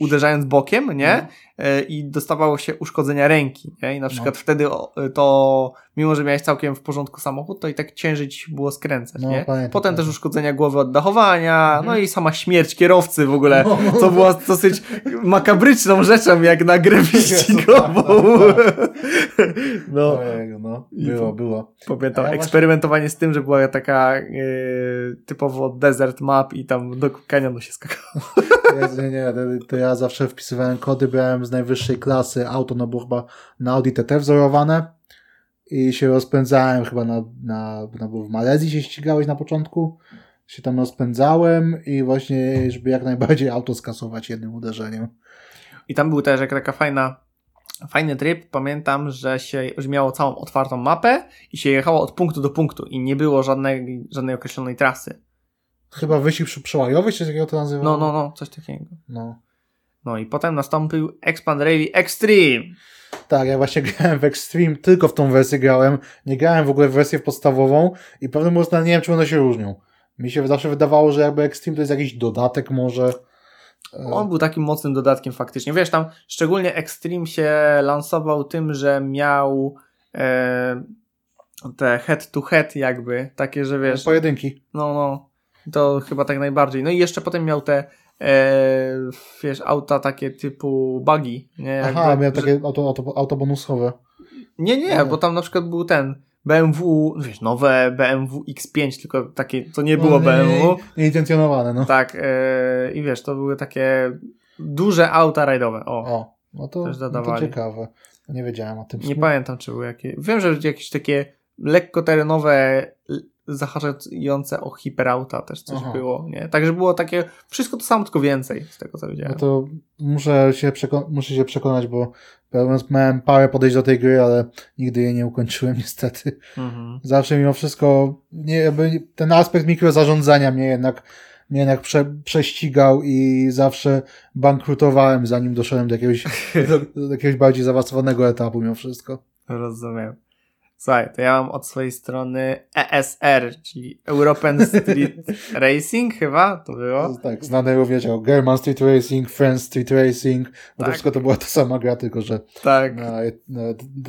uderzając bokiem, nie? No. E, I dostawało się uszkodzenia ręki, nie? I na No. przykład wtedy o, e, to, mimo że miałeś całkiem w porządku samochód, to i tak ciężej ci było skręcać, No, nie? pamiętam, Potem też pamiętam. uszkodzenia głowy od dachowania, Mhm. no i sama śmierć kierowcy w ogóle, No, no, co no. była dosyć makabryczną rzeczą, jak na grę wyścigową. No. Ojej, no. I Było, było. Pamiętam ja eksperymentowanie z tym, że była taka e, typowo desert map i tam do kanionu się skakało. Jezu, nie, nie, to, to ja zawsze wpisywałem kody, brałem z najwyższej klasy auto, no było chyba na Audi TT wzorowane i się rozpędzałem chyba na, na, na bo w Malezji się ścigałeś na początku, się tam rozpędzałem i właśnie, żeby jak najbardziej auto skasować jednym uderzeniem. I tam był też jak taka fajna, fajny tryb. Pamiętam, że się już miało całą otwartą mapę i się jechało od punktu do punktu i nie było żadnej, żadnej określonej trasy. Chyba przy przełajowy, czy takiego to nazywało? No, no, no, coś takiego. no. No i potem nastąpił Expand Rally Extreme. Tak, ja właśnie grałem w Extreme, tylko w tą wersję grałem, nie grałem w ogóle w wersję podstawową i pewnym momencie nie wiem, czy one się różnią. Mi się zawsze wydawało, że jakby Extreme to jest jakiś dodatek może. E, On był takim mocnym dodatkiem faktycznie. Wiesz, tam szczególnie Extreme się lansował tym, że miał e, te head to head jakby, takie, że wiesz, Pojedynki. no, no, to chyba tak najbardziej. No i jeszcze potem miał te e, wiesz, auta takie typu buggy, nie? Aha, miałem że- takie auto, auto, auto bonusowe. Nie, nie, No. bo tam na przykład był ten BMW, wiesz, nowe BMW X5, tylko takie, to nie było No, BMW. Nieintencjonowane, no. Tak, e, i wiesz, to były takie duże auta rajdowe. O, O, no to, Też no to dodawali. ciekawe. Nie wiedziałem o tym. nie pamiętam, czy były jakieś. Wiem, że jakieś takie lekko terenowe, zahaczające o hiperauta też coś Aha. było, nie? Także było takie, wszystko to samo, tylko więcej z tego co widziałem. No to muszę się, przeko- muszę się przekonać, bo mówiąc, miałem parę podejść do tej gry, ale nigdy jej nie ukończyłem niestety. Mhm. Zawsze mimo wszystko nie, ten aspekt mikrozarządzania mnie jednak, mnie jednak prze, prześcigał i zawsze bankrutowałem zanim doszedłem do jakiegoś, do, do jakiegoś bardziej zaawansowanego etapu mimo wszystko. Rozumiem. Słuchaj, to ja mam od swojej strony ESR, czyli European Street Racing chyba to było. Tak, znane również jako German Street Racing, France Street Racing, bo to Tak. wszystko to była ta sama gra, tylko że Tak. na, na,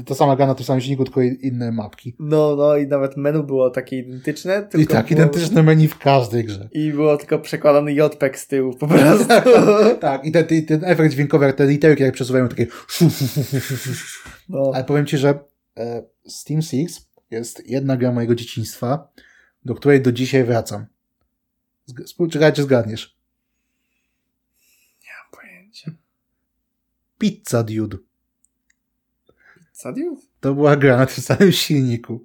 ta sama gra na tym samym silniku, tylko inne mapki. No, no i nawet menu było takie identyczne. Tylko I tak, było... identyczne menu w każdej grze. I było tylko przekładany JPEG z tyłu po prostu. Tak, i ten, ten, efekt dźwiękowy, jak te literki jak przesuwają takie No. Ale powiem Ci, że Steam Six jest jedna gra mojego dzieciństwa, do której do dzisiaj wracam. Zg- spó- Czekaj, czy zgadniesz. Pojęcie. Pizza Dude. Sadio? To była gra na tym samym silniku.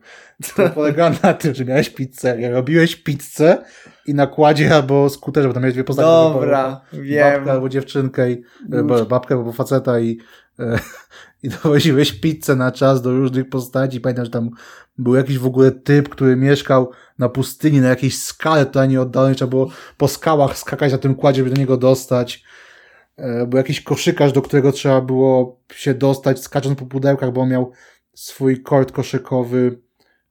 To polegało na tym, że miałeś pizzę, robiłeś pizzę i na kładzie albo skuterze, bo tam miałeś dwie postacie. Dobra, wiem. Babkę albo dziewczynkę, i, e, babkę albo faceta i, e, i dowoziłeś pizzę na czas do różnych postaci. Pamiętam, że tam był jakiś w ogóle typ, który mieszkał na pustyni, na jakiejś skale totalnie oddalonej, trzeba było po skałach skakać na tym kładzie, żeby do niego dostać. E, Był jakiś koszykarz, do którego trzeba było się dostać, skacząc po pudełkach, bo on miał swój kort koszykowy,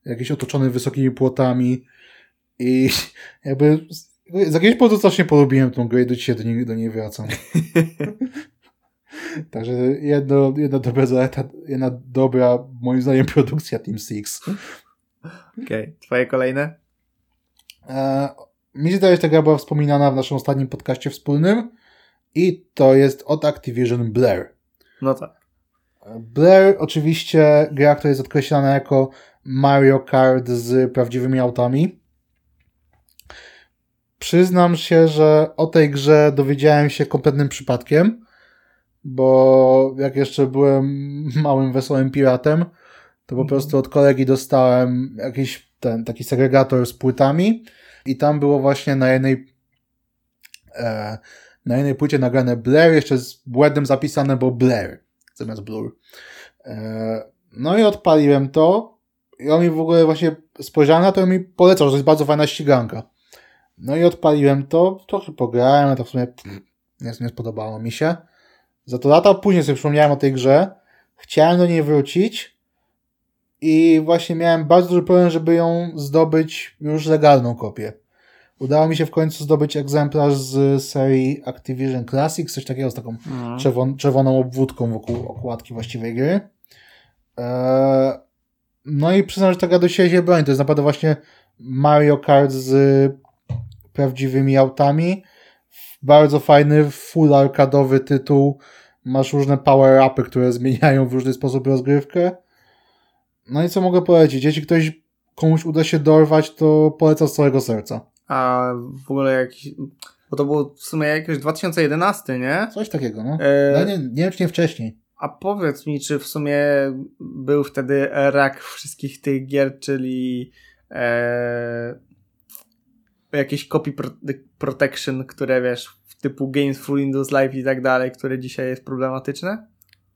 jakiś otoczony wysokimi płotami i jakby z jakiegoś powodu strasznie polubiłem tą grę i do dzisiaj do niej, do niej wracam. Także jedno, jedna dobra zaleta, jedna dobra, moim zdaniem, produkcja Team Six. Okej, twoje kolejne? E, mi się zdaje, że ta gra była wspominana w naszym ostatnim podcaście wspólnym i to jest od Activision Blair. No tak. Blair oczywiście gra, która jest odkreślana jako Mario Kart z prawdziwymi autami. Przyznam się, że o tej grze dowiedziałem się kompletnym przypadkiem, bo jak jeszcze byłem małym, wesołym piratem, to po Mhm. prostu od kolegi dostałem jakiś ten taki segregator z płytami i tam było właśnie na jednej e, na jednej płycie nagrane Blair, jeszcze z błędem zapisane, bo Blair zamiast Blur. E, no i odpaliłem to i on mi w ogóle właśnie spojrzałem na to i mi polecał, że to jest bardzo fajna ściganka. No i odpaliłem to, trochę pograłem, a to w sumie pff, nie, nie spodobało mi się. Za to lata później sobie przypomniałem o tej grze, chciałem do niej wrócić i właśnie miałem bardzo duży problem, żeby ją zdobyć już legalną kopię. Udało mi się w końcu zdobyć egzemplarz z serii Activision Classics, coś takiego z taką Mhm. czerwon, czerwoną obwódką wokół okładki właściwej gry. Eee, no i przyznam, że ta gra do siebie się broni. To jest naprawdę właśnie Mario Kart z prawdziwymi autami. Bardzo fajny, full arkadowy tytuł. Masz różne power-upy, które zmieniają w różny sposób rozgrywkę. No i co mogę polecić? Jeśli ktoś komuś uda się dorwać, to polecam z całego serca. A w ogóle jakiś... Bo to było w sumie jakieś 2011, nie? Coś takiego, no. E, No nie, nie wiem, czy nie wcześniej. A powiedz mi, czy w sumie był wtedy rak wszystkich tych gier, czyli e, jakieś copy pro protection, które wiesz, typu Games for Windows Live i tak dalej, które dzisiaj jest problematyczne?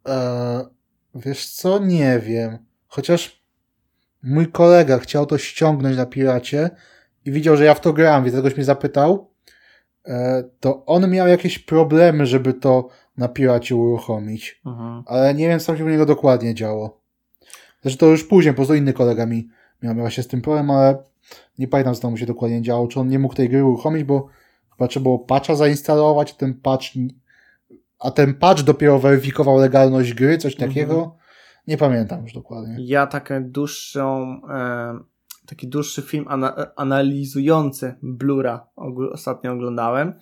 Eee, wiesz co? Nie wiem. Chociaż mój kolega chciał to ściągnąć na piracie i widział, że ja w to gram, więc ktoś mnie zapytał, eee, to on miał jakieś problemy, żeby to na piracie uruchomić. Mhm. Ale nie wiem, co się u niego dokładnie działo. Znaczy to już później, po prostu inny kolega mi miał właśnie z tym problem, ale nie pamiętam, co tam mu się dokładnie działo. Czy on nie mógł tej gry uruchomić, bo chyba trzeba było patcha zainstalować, ten patch, a ten patch dopiero weryfikował legalność gry, coś takiego. Mhm. Nie pamiętam już dokładnie. Ja taką dłuższą, e, taki dłuższy film ana analizujący Blura ogó- ostatnio oglądałem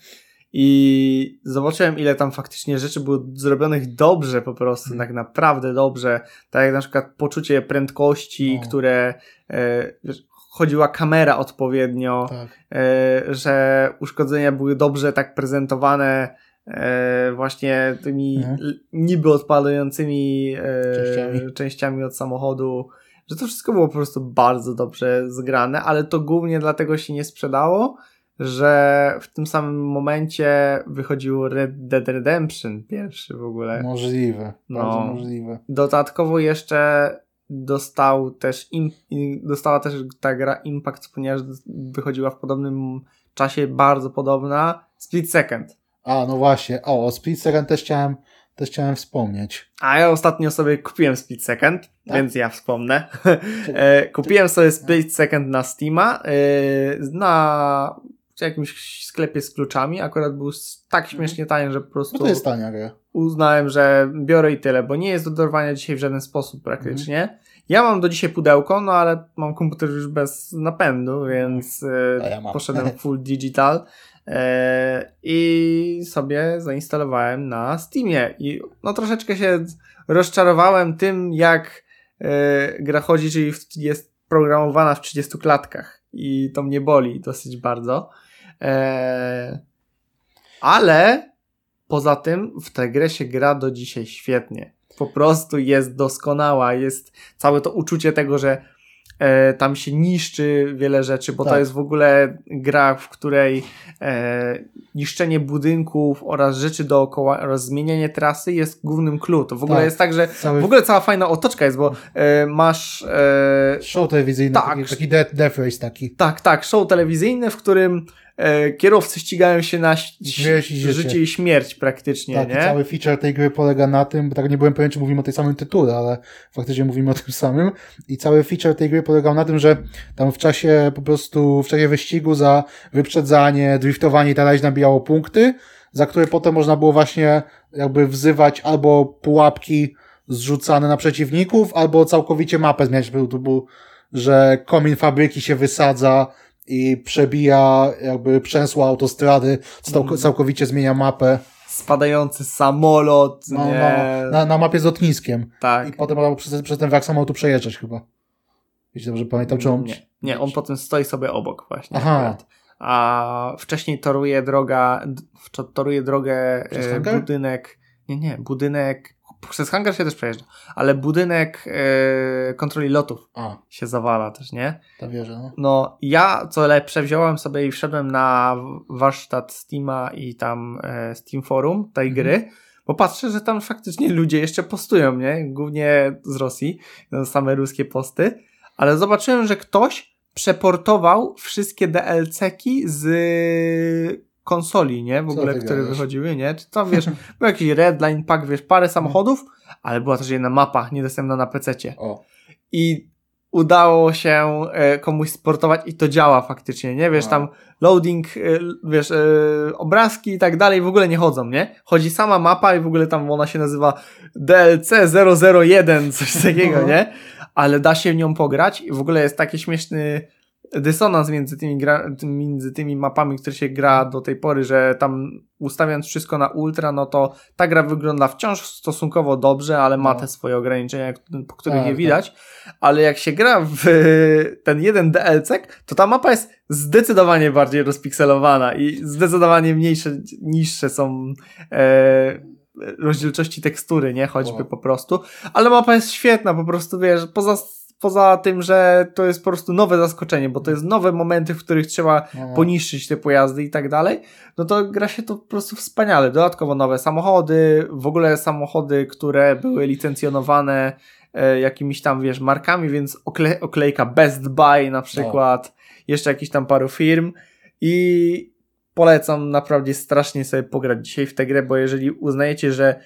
i zobaczyłem, ile tam faktycznie rzeczy było zrobionych dobrze po prostu, Mhm. tak naprawdę dobrze. Tak jak na przykład poczucie prędkości, No. które e, wiesz, chodziła kamera odpowiednio, Tak. e, że uszkodzenia były dobrze tak prezentowane e, właśnie tymi Mhm. niby odpadającymi e, Częściami. częściami od samochodu, że to wszystko było po prostu bardzo dobrze zgrane, ale to głównie dlatego się nie sprzedało, że w tym samym momencie wychodził Red Dead Redemption pierwszy w ogóle. Możliwe, No. bardzo możliwe. Dodatkowo jeszcze dostał też im, dostała też ta gra Impact, ponieważ wychodziła w podobnym czasie, bardzo podobna, Split Second. A, no właśnie, o, o Split Second też chciałem, też chciałem wspomnieć. A ja ostatnio sobie kupiłem Split Second, Tak? więc ja wspomnę. E, kupiłem sobie Split Second na Steama e, na jakimś sklepie z kluczami. Akurat był tak śmiesznie tani, że po prostu No to jest tania gra. uznałem, że biorę i tyle, bo nie jest do dorwania dzisiaj w żaden sposób praktycznie. Ja mam do dzisiaj pudełko, no ale mam komputer już bez napędu, więc e, ja poszedłem full digital e, i sobie zainstalowałem na Steamie. I no troszeczkę się rozczarowałem tym, jak e, gra chodzi, czyli jest programowana w 30 klatkach i to mnie boli dosyć bardzo. E, ale poza tym w tę grę się gra do dzisiaj świetnie. Po prostu jest doskonała, jest całe to uczucie tego, że e, tam się niszczy wiele rzeczy, bo to Tak. jest w ogóle gra, w której e, niszczenie budynków oraz rzeczy dookoła oraz zmienianie trasy jest głównym clue. To w ogóle Tak. jest tak, że Cały w ogóle cała fajna otoczka jest, bo e, masz e, show telewizyjny, tak. taki, taki death, death race taki. tak, tak, show telewizyjny, w którym kierowcy ścigają się na życie. życie i śmierć praktycznie, Tak, nie? cały feature tej gry polega na tym, bo tak nie byłem pewien, czy mówimy o tej samym tytule, ale faktycznie mówimy o tym samym. I cały feature tej gry polegał na tym, że tam w czasie po prostu, w czasie wyścigu za wyprzedzanie, driftowanie i tak dalej nabijało punkty, za które potem można było właśnie jakby wzywać albo pułapki zrzucane na przeciwników, albo całkowicie mapę zmieniać. Był to był, że komin fabryki się wysadza i przebija jakby przęsła autostrady, Mhm. całkowicie zmienia mapę. Spadający samolot, No, no, na, na mapie z lotniskiem. tak. I potem można przez, przez ten wrak samolotu przejeżdżać chyba. Jeśli dobrze pamiętam, czy on... Nie, nie, on potem stoi sobie obok właśnie. Aha. Akurat. A wcześniej toruje droga, toruje drogę e, budynek, nie, nie, budynek, przez hangar się też przejeżdża, ale budynek e, kontroli lotów A, się zawala też, nie? ta wieża, no. No, ja co lepsze wziąłem sobie i wszedłem na warsztat Steama i tam e, Steam Forum tej Mhm. gry, bo patrzę, że tam faktycznie ludzie jeszcze postują, nie? Głównie z Rosji, no, same ruskie posty, ale zobaczyłem, że ktoś przeportował wszystkie DLC-ki z konsoli, nie? W Co ogóle, które gadasz? wychodziły, nie? Czy tam, wiesz, był jakiś Redline Pack, wiesz, parę samochodów, ale była też jedna mapa niedostępna na PC-cie O, i udało się e, komuś sportować i to działa faktycznie, nie? Wiesz, Wow. tam loading, e, wiesz, e, obrazki i tak dalej w ogóle nie chodzą, nie? Chodzi sama mapa i w ogóle tam ona się nazywa DLC 001, coś takiego, No. nie? Ale da się w nią pograć i w ogóle jest taki śmieszny dysonans między tymi, gra, między tymi mapami, które się gra do tej pory, że tam ustawiając wszystko na ultra, no to ta gra wygląda wciąż stosunkowo dobrze, ale ma No. te swoje ograniczenia, po których Tak, je tak. widać, ale jak się gra w ten jeden DLC, to ta mapa jest zdecydowanie bardziej rozpikselowana i zdecydowanie mniejsze, niższe są e, rozdzielczości tekstury, nie? Choćby Wow. po prostu. Ale mapa jest świetna, po prostu wiesz, poza, poza tym, że to jest po prostu nowe zaskoczenie, bo to jest nowe momenty, w których trzeba no, no. poniszczyć te pojazdy i tak dalej, no to gra się to po prostu wspaniale. Dodatkowo nowe samochody, w ogóle samochody, które były licencjonowane e, jakimiś tam, wiesz, markami, więc okle oklejka Best Buy na przykład, jeszcze jakiś tam paru firm i polecam naprawdę strasznie sobie pograć dzisiaj w tę grę, bo jeżeli uznajecie, że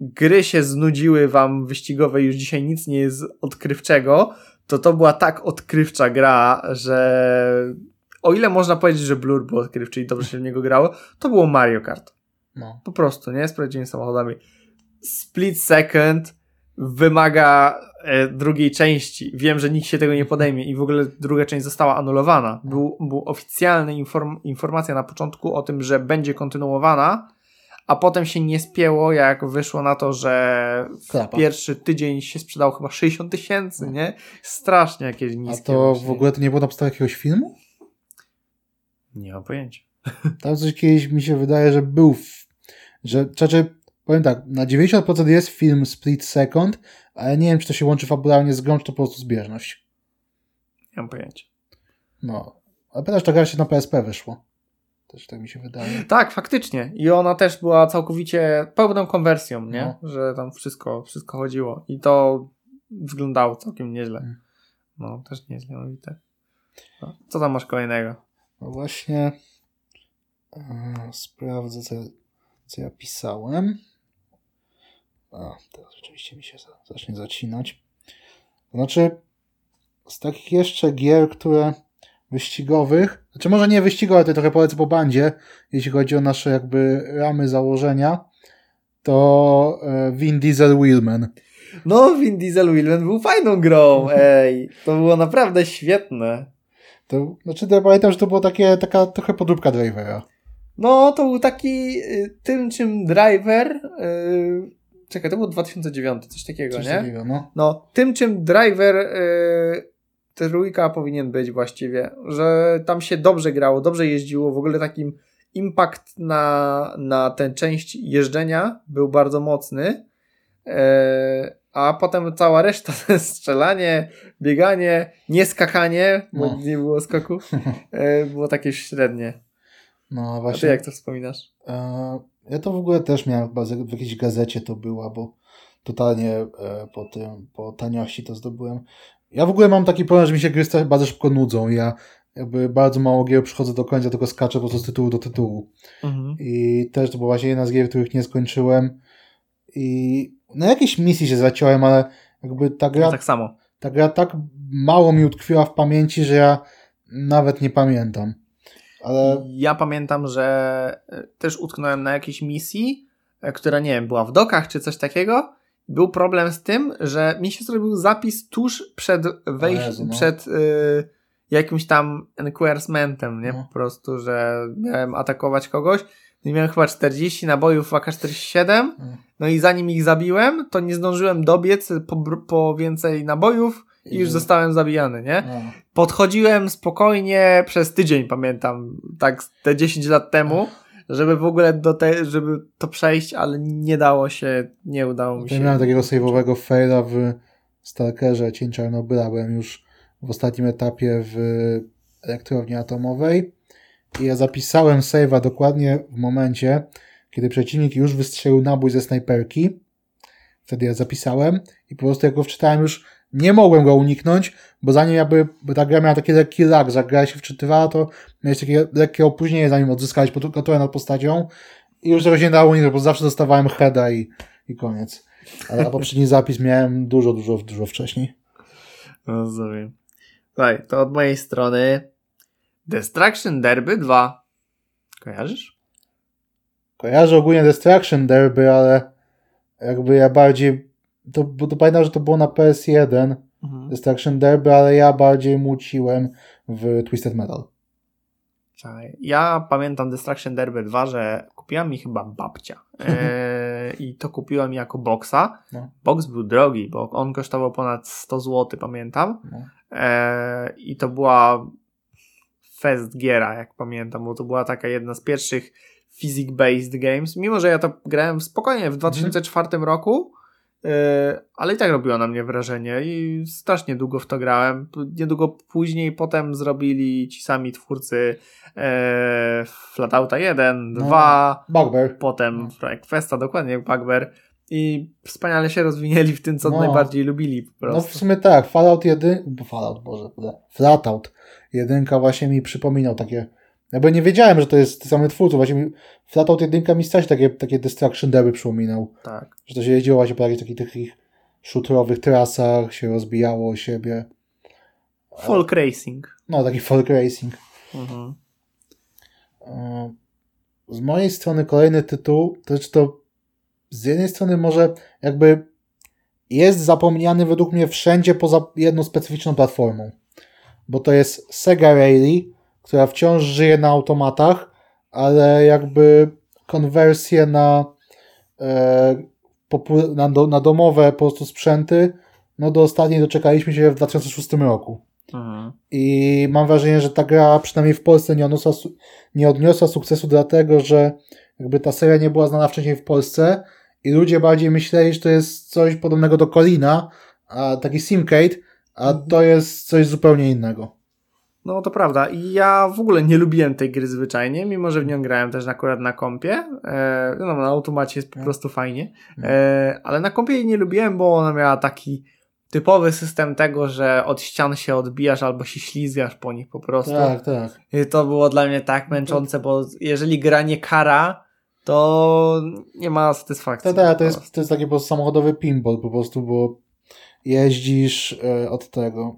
gry się znudziły wam wyścigowe, już dzisiaj nic nie jest odkrywczego, to to była tak odkrywcza gra, że o ile można powiedzieć, że Blur był odkrywczy i dobrze się w niego grało, to było Mario Kart. no. Po prostu, nie? Z prawdziwymi samochodami. Split Second wymaga e, drugiej części. Wiem, że nikt się tego nie podejmie i w ogóle druga część została anulowana. Był, był oficjalna inform, informacja na początku o tym, że będzie kontynuowana, a potem się nie spięło, jak wyszło na to, że pierwszy tydzień się sprzedało chyba 60 tysięcy, nie? Strasznie jakieś A niskie. to właśnie. w ogóle to nie było na podstawie jakiegoś filmu? Nie mam pojęcia. Tam coś kiedyś mi się wydaje, że był, w, że, znaczy, powiem tak, na 90% jest film Split Second, ale nie wiem, czy to się łączy fabularnie z grą, czy to po prostu zbieżność. Nie mam pojęcia. No. A pytasz, ta gra się na PSP wyszło. Też tak mi się wydaje. Tak, faktycznie. I ona też była całkowicie pełną konwersją, nie? No. Że tam wszystko, wszystko chodziło. I to wyglądało całkiem nieźle. Mm. No, też nieźle mówite. No. Co tam masz kolejnego? No właśnie e, sprawdzę, co, co ja pisałem. A, teraz rzeczywiście mi się za- zacznie zacinać. Znaczy, z takich jeszcze gier, które wyścigowych, znaczy może nie wyścigowe, to trochę polecę po bandzie, jeśli chodzi o nasze jakby ramy założenia, to e, Vin Diesel Wheelman. No, Vin Diesel Willman był fajną grą, ej. To było naprawdę świetne. To, znaczy, ja pamiętam, że to było takie, taka trochę podróbka drivera. No, to był taki y, tym, czym driver. Y, czekaj, to było 2009, coś takiego, Coś nie? takiego, no. No, tym, czym driver y, trójka powinien być właściwie, że tam się dobrze grało, dobrze jeździło, w ogóle takim impact na, na tę część jeżdżenia był bardzo mocny. E, a potem cała reszta, strzelanie, bieganie, nie skakanie, bo No. nie było skoku, e, było takie średnie. No A ty właśnie. jak to wspominasz? E, ja to w ogóle też miałem chyba w jakiejś gazecie to była, bo totalnie po tym, po taniości to zdobyłem. Ja w ogóle mam taki problem, że mi się gry bardzo szybko nudzą. Ja jakby bardzo mało gier przychodzę do końca, tylko skaczę po prostu z tytułu do tytułu. Mhm. I też to była właśnie jedna z gier, których nie skończyłem. I na jakiejś misji się zaciąłem, ale jakby ta gra, Ja tak samo. ta gra tak mało mi utkwiła w pamięci, że ja nawet nie pamiętam. Ale Ja pamiętam, że e, też utknąłem na jakiejś misji, e, która nie wiem, była w dokach czy coś takiego. Był problem z tym, że mi się zrobił zapis tuż przed wejściem, no. przed y, jakimś tam enquirement nie? No. Po prostu, że miałem atakować kogoś. No i miałem chyba 40 nabojów w AK-47. Mm. No i zanim ich zabiłem, to nie zdążyłem dobiec po, po więcej nabojów i już zostałem zabijany, nie? no. podchodziłem spokojnie przez tydzień, pamiętam, tak te 10 lat temu, żeby w ogóle do te, żeby to przejść, ale nie dało się, nie udało mi się. miałem takiego save'owego faila w Stalkerze Cień Czarnobyla. Byłem już w ostatnim etapie w elektrowni atomowej i ja zapisałem save'a dokładnie w momencie, kiedy przeciwnik już wystrzelił nabój ze snajperki. Wtedy ja zapisałem i po prostu jak go wczytałem już nie mogłem go uniknąć, bo zanim jakby, bo ta gra miała taki lekki lag, że jak gra się wczytywała, to miałeś takie lekkie opóźnienie, zanim odzyskałeś kontrolę nad postacią i już tego się nie dało uniknąć, bo zawsze dostawałem heada i, i koniec. Ale a poprzedni zapis miałem dużo, dużo, dużo wcześniej. Rozumiem. Słuchaj, to od mojej strony Destruction Derby 2. Kojarzysz? Kojarzę ogólnie Destruction Derby, ale jakby ja bardziej, to, bo to pamiętam, że to było na PS1 Mhm. Destruction Derby, ale ja bardziej muciłem w Twisted Metal. Czekaj. Ja pamiętam Destruction Derby 2, że kupiła mi chyba babcia. E, I to kupiła mi jako boksa. No. Boks był drogi, bo on kosztował ponad 100 zł, pamiętam. No. E, I to była fest giera, jak pamiętam, bo to była taka jedna z pierwszych physics-based games. Mimo, że ja to grałem spokojnie w 2004 roku, e, ale i tak robiło na mnie wrażenie i strasznie długo w to grałem. Niedługo później potem zrobili ci sami twórcy e, Flatouta 1, No. 2, Bugbear. potem Questa, dokładnie jak Bugbear i wspaniale się rozwinęli w tym, co No. najbardziej lubili po No prostu. w sumie tak, Fallout 1, Fallout, Boże, Flatout 1 właśnie mi przypominał takie, jakby nie wiedziałem, że to jest ten samy twórców, właśnie mi, Flatout 1 mi strasznie takie, takie Destruction Derby przypominał, Tak. że to się jeździło właśnie po jakichś takich, takich shooterowych trasach, się rozbijało o siebie, Folk Racing. no taki folk racing. Mhm. E, Z mojej strony kolejny tytuł, to znaczy to z jednej strony może jakby jest zapomniany według mnie wszędzie poza jedną specyficzną platformą. Bo to jest Sega Rally, która wciąż żyje na automatach, ale jakby konwersje na, e, na, na domowe po prostu sprzęty, no do ostatniej doczekaliśmy się w 2006 roku. Mhm. I mam wrażenie, że ta gra przynajmniej w Polsce nie odniosła, nie odniosła sukcesu dlatego, że jakby ta seria nie była znana wcześniej w Polsce i ludzie bardziej myśleli, że to jest coś podobnego do Colina, a taki Simcade, a Mhm. to jest coś zupełnie innego. No to prawda. I ja w ogóle nie lubiłem tej gry zwyczajnie, mimo że w nią grałem też akurat na kompie. E, no, na automacie jest po No. prostu fajnie. E, ale na kompie jej nie lubiłem, bo ona miała taki typowy system tego, że od ścian się odbijasz albo się ślizgasz po nich po prostu. Tak, tak. I to było dla mnie tak męczące, bo jeżeli gra nie kara, to nie ma satysfakcji. Tak, tak, to jest, to jest taki po prostu samochodowy pinball po prostu, bo jeździsz e, od tego.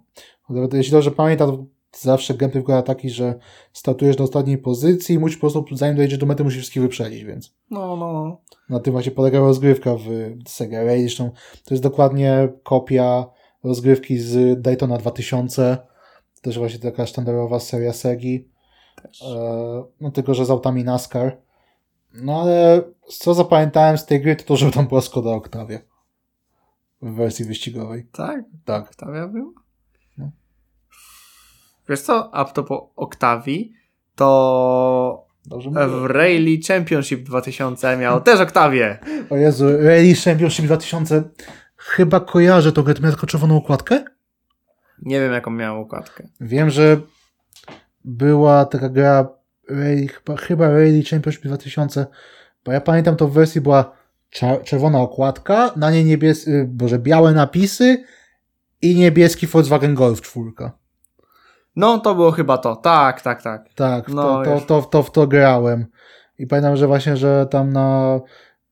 Jeśli dobrze pamiętam, zawsze gameplay wygląda taki, że startujesz na ostatniej pozycji i musisz po prostu, zanim dojedziesz do mety, musisz wszystkich wyprzedzić, więc No, no, no. na tym właśnie polega rozgrywka w Sega Rally. Zresztą to jest dokładnie kopia rozgrywki z Daytona 2000. Też właśnie taka sztandarowa seria Segi. Też. E, no tylko, że z autami NASCAR. No ale co zapamiętałem z tej gry, to to, że tam była Skoda Octavia. W wersji wyścigowej. Tak? Tak. Octavia była? Wiesz co, a to po Octavii, to w? Rally Championship 2000 miał też Octavię. O Jezu, Rally Championship 2000. Chyba kojarzę tą grę, to miała tylko czerwoną okładkę? Nie wiem, jaką miała układkę. Wiem, że była taka gra Rally, chyba, chyba Rally Championship 2000, bo ja pamiętam to w wersji była czerwona okładka, na niej niebies, y, boże, białe napisy i niebieski Volkswagen Golf czwórka. No, to było chyba to. Tak, tak, tak. Tak, w No, to, to, to, to, w to grałem. I pamiętam, że właśnie, że tam na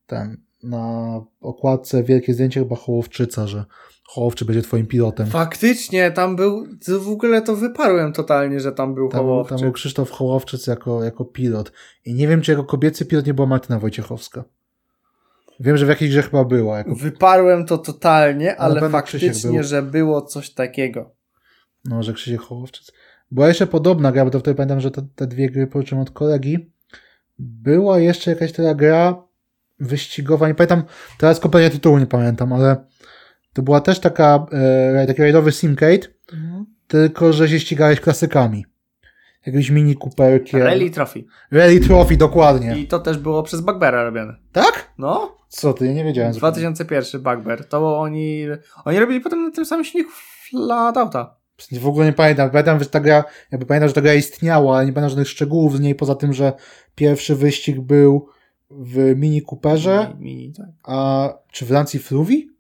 ten, na okładce wielkie zdjęcie chyba Hołowczyca, że Hołowczy będzie twoim pilotem. Faktycznie, tam był, w ogóle to wyparłem totalnie, że tam był Tam, Hołowczyk. tam był Krzysztof Hołowczyc jako, jako pilot. I nie wiem, czy jako kobiecy pilot nie była Martyna Wojciechowska. Wiem, że w jakiejś grze chyba była. Jako, Wyparłem to totalnie, Ale faktycznie, był. że było coś takiego. No, że Krzysiek Hołowczyc. Była jeszcze podobna gra, bo to wtedy pamiętam, że te, te dwie gry pożyczyłem od kolegi. Była jeszcze jakaś taka gra wyścigowa, nie pamiętam, teraz kompletnie tytułu nie pamiętam, ale to była też taka, e, taki rajdowy simcade, tylko że się ścigałeś klasykami. Jakieś mini Cooperkiem. Rally Trophy. Rally Trophy, dokładnie. I to też było przez Bugbeara robione. Tak? No, Co ty, ja nie wiedziałem. 2001 Bugbear. To oni, oni robili potem na tym samym silniku Flat Auta. W ogóle nie pamiętam. Pamiętam, że ta gra, jakby pamiętam, że ta gra istniała, ale nie pamiętam żadnych szczegółów z niej, poza tym, że pierwszy wyścig był w Mini Cooperze, Mini, mini, tak. a czy w Lancji Fruvi?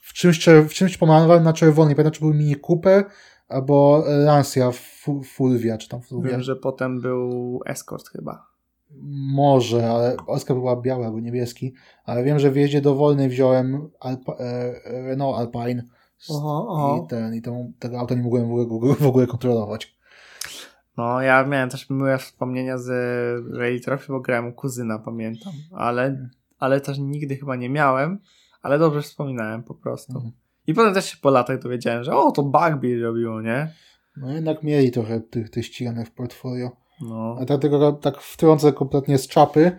W czymś, w czymś pomalowałem na czerwono. Nie pamiętam, czy był Mini Cooper albo Lancia Fu- Fulvia, czy tam Fulvia. Wiem, że potem był Escort chyba. Może, ale Oscar była biała albo niebieski, ale wiem, że w jeździe dowolnej wziąłem Alpa, e, Renault Alpine Oho, oho. i, ten, i tą, tego auta nie mogłem w ogóle, w ogóle kontrolować. No, ja miałem też miłe wspomnienia z Rally Trophy, bo grałem u kuzyna, pamiętam. Ale, ale też nigdy chyba nie miałem, ale dobrze wspominałem po prostu. Mhm. I potem też się po latach dowiedziałem, że o, to Bugbear robiło, nie? No jednak mieli trochę tych, tych ściganek w portfolio. No. A dlatego tak wtrącę kompletnie z czapy,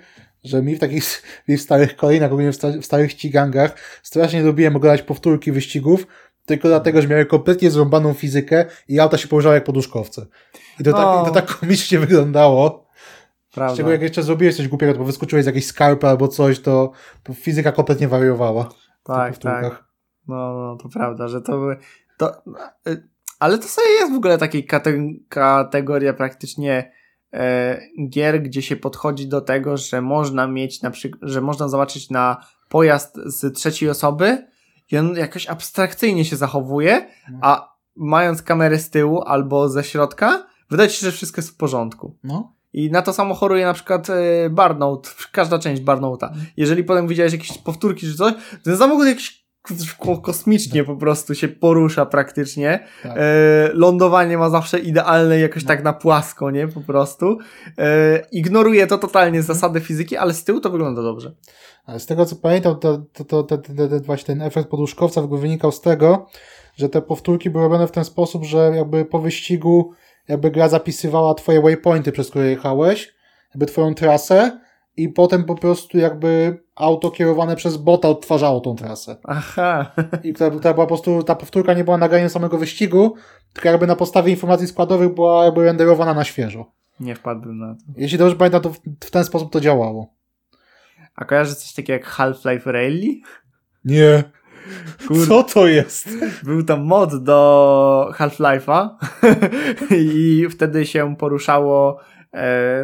że mi w takich mi w starych kolejnach, ogólnie w, sta, w starych ścigangach strasznie lubiłem oglądać powtórki wyścigów, tylko dlatego, że miały kompletnie zrąbaną fizykę i auta się położyły jak poduszkowce. I to, tak, i to tak komicznie wyglądało. Prawda. Z czego jak jeszcze zrobiłeś coś głupiego, bo wyskoczyłeś z jakiejś skarpy albo coś, to, fizyka kompletnie wariowała. tak, tak. No, no, to prawda, że to były. To, y, ale to sobie jest w ogóle takiej kate- kategoria praktycznie e, gier, gdzie się podchodzi do tego, że można mieć na przykład, że można zobaczyć na pojazd z trzeciej osoby i on jakoś abstrakcyjnie się zachowuje, a mając kamerę z tyłu albo ze środka, wydaje ci się, że wszystko jest w porządku. No. I na to samo choruje na przykład e, Barnout, każda część Barnouta. Mhm. Jeżeli potem widziałeś jakieś powtórki czy coś, to ten samochód jakiś kosmicznie po prostu się porusza praktycznie. Tak. E, lądowanie ma zawsze idealne jakoś tak na płasko, nie? Po prostu. E, ignoruje to totalnie zasady fizyki, ale z tyłu to wygląda dobrze. Ale z tego co pamiętam, to, to, to, to, to, właśnie ten efekt poduszkowca wynikał z tego, że te powtórki były robione w ten sposób, że jakby po wyścigu jakby gra zapisywała twoje waypointy, przez które jechałeś, jakby twoją trasę i potem po prostu jakby auto kierowane przez bota odtwarzało tą trasę. Aha. I która, która była po prostu, ta powtórka nie była nagraniem samego wyścigu, tylko jakby na podstawie informacji składowych była jakby renderowana na świeżo. Nie wpadłbym na to. Jeśli dobrze pamiętam, to w, w ten sposób to działało. A kojarzy coś takiego jak Half-Life Rally? Nie. Kurde. Co to jest? Był tam mod do Half-Life'a i wtedy się poruszało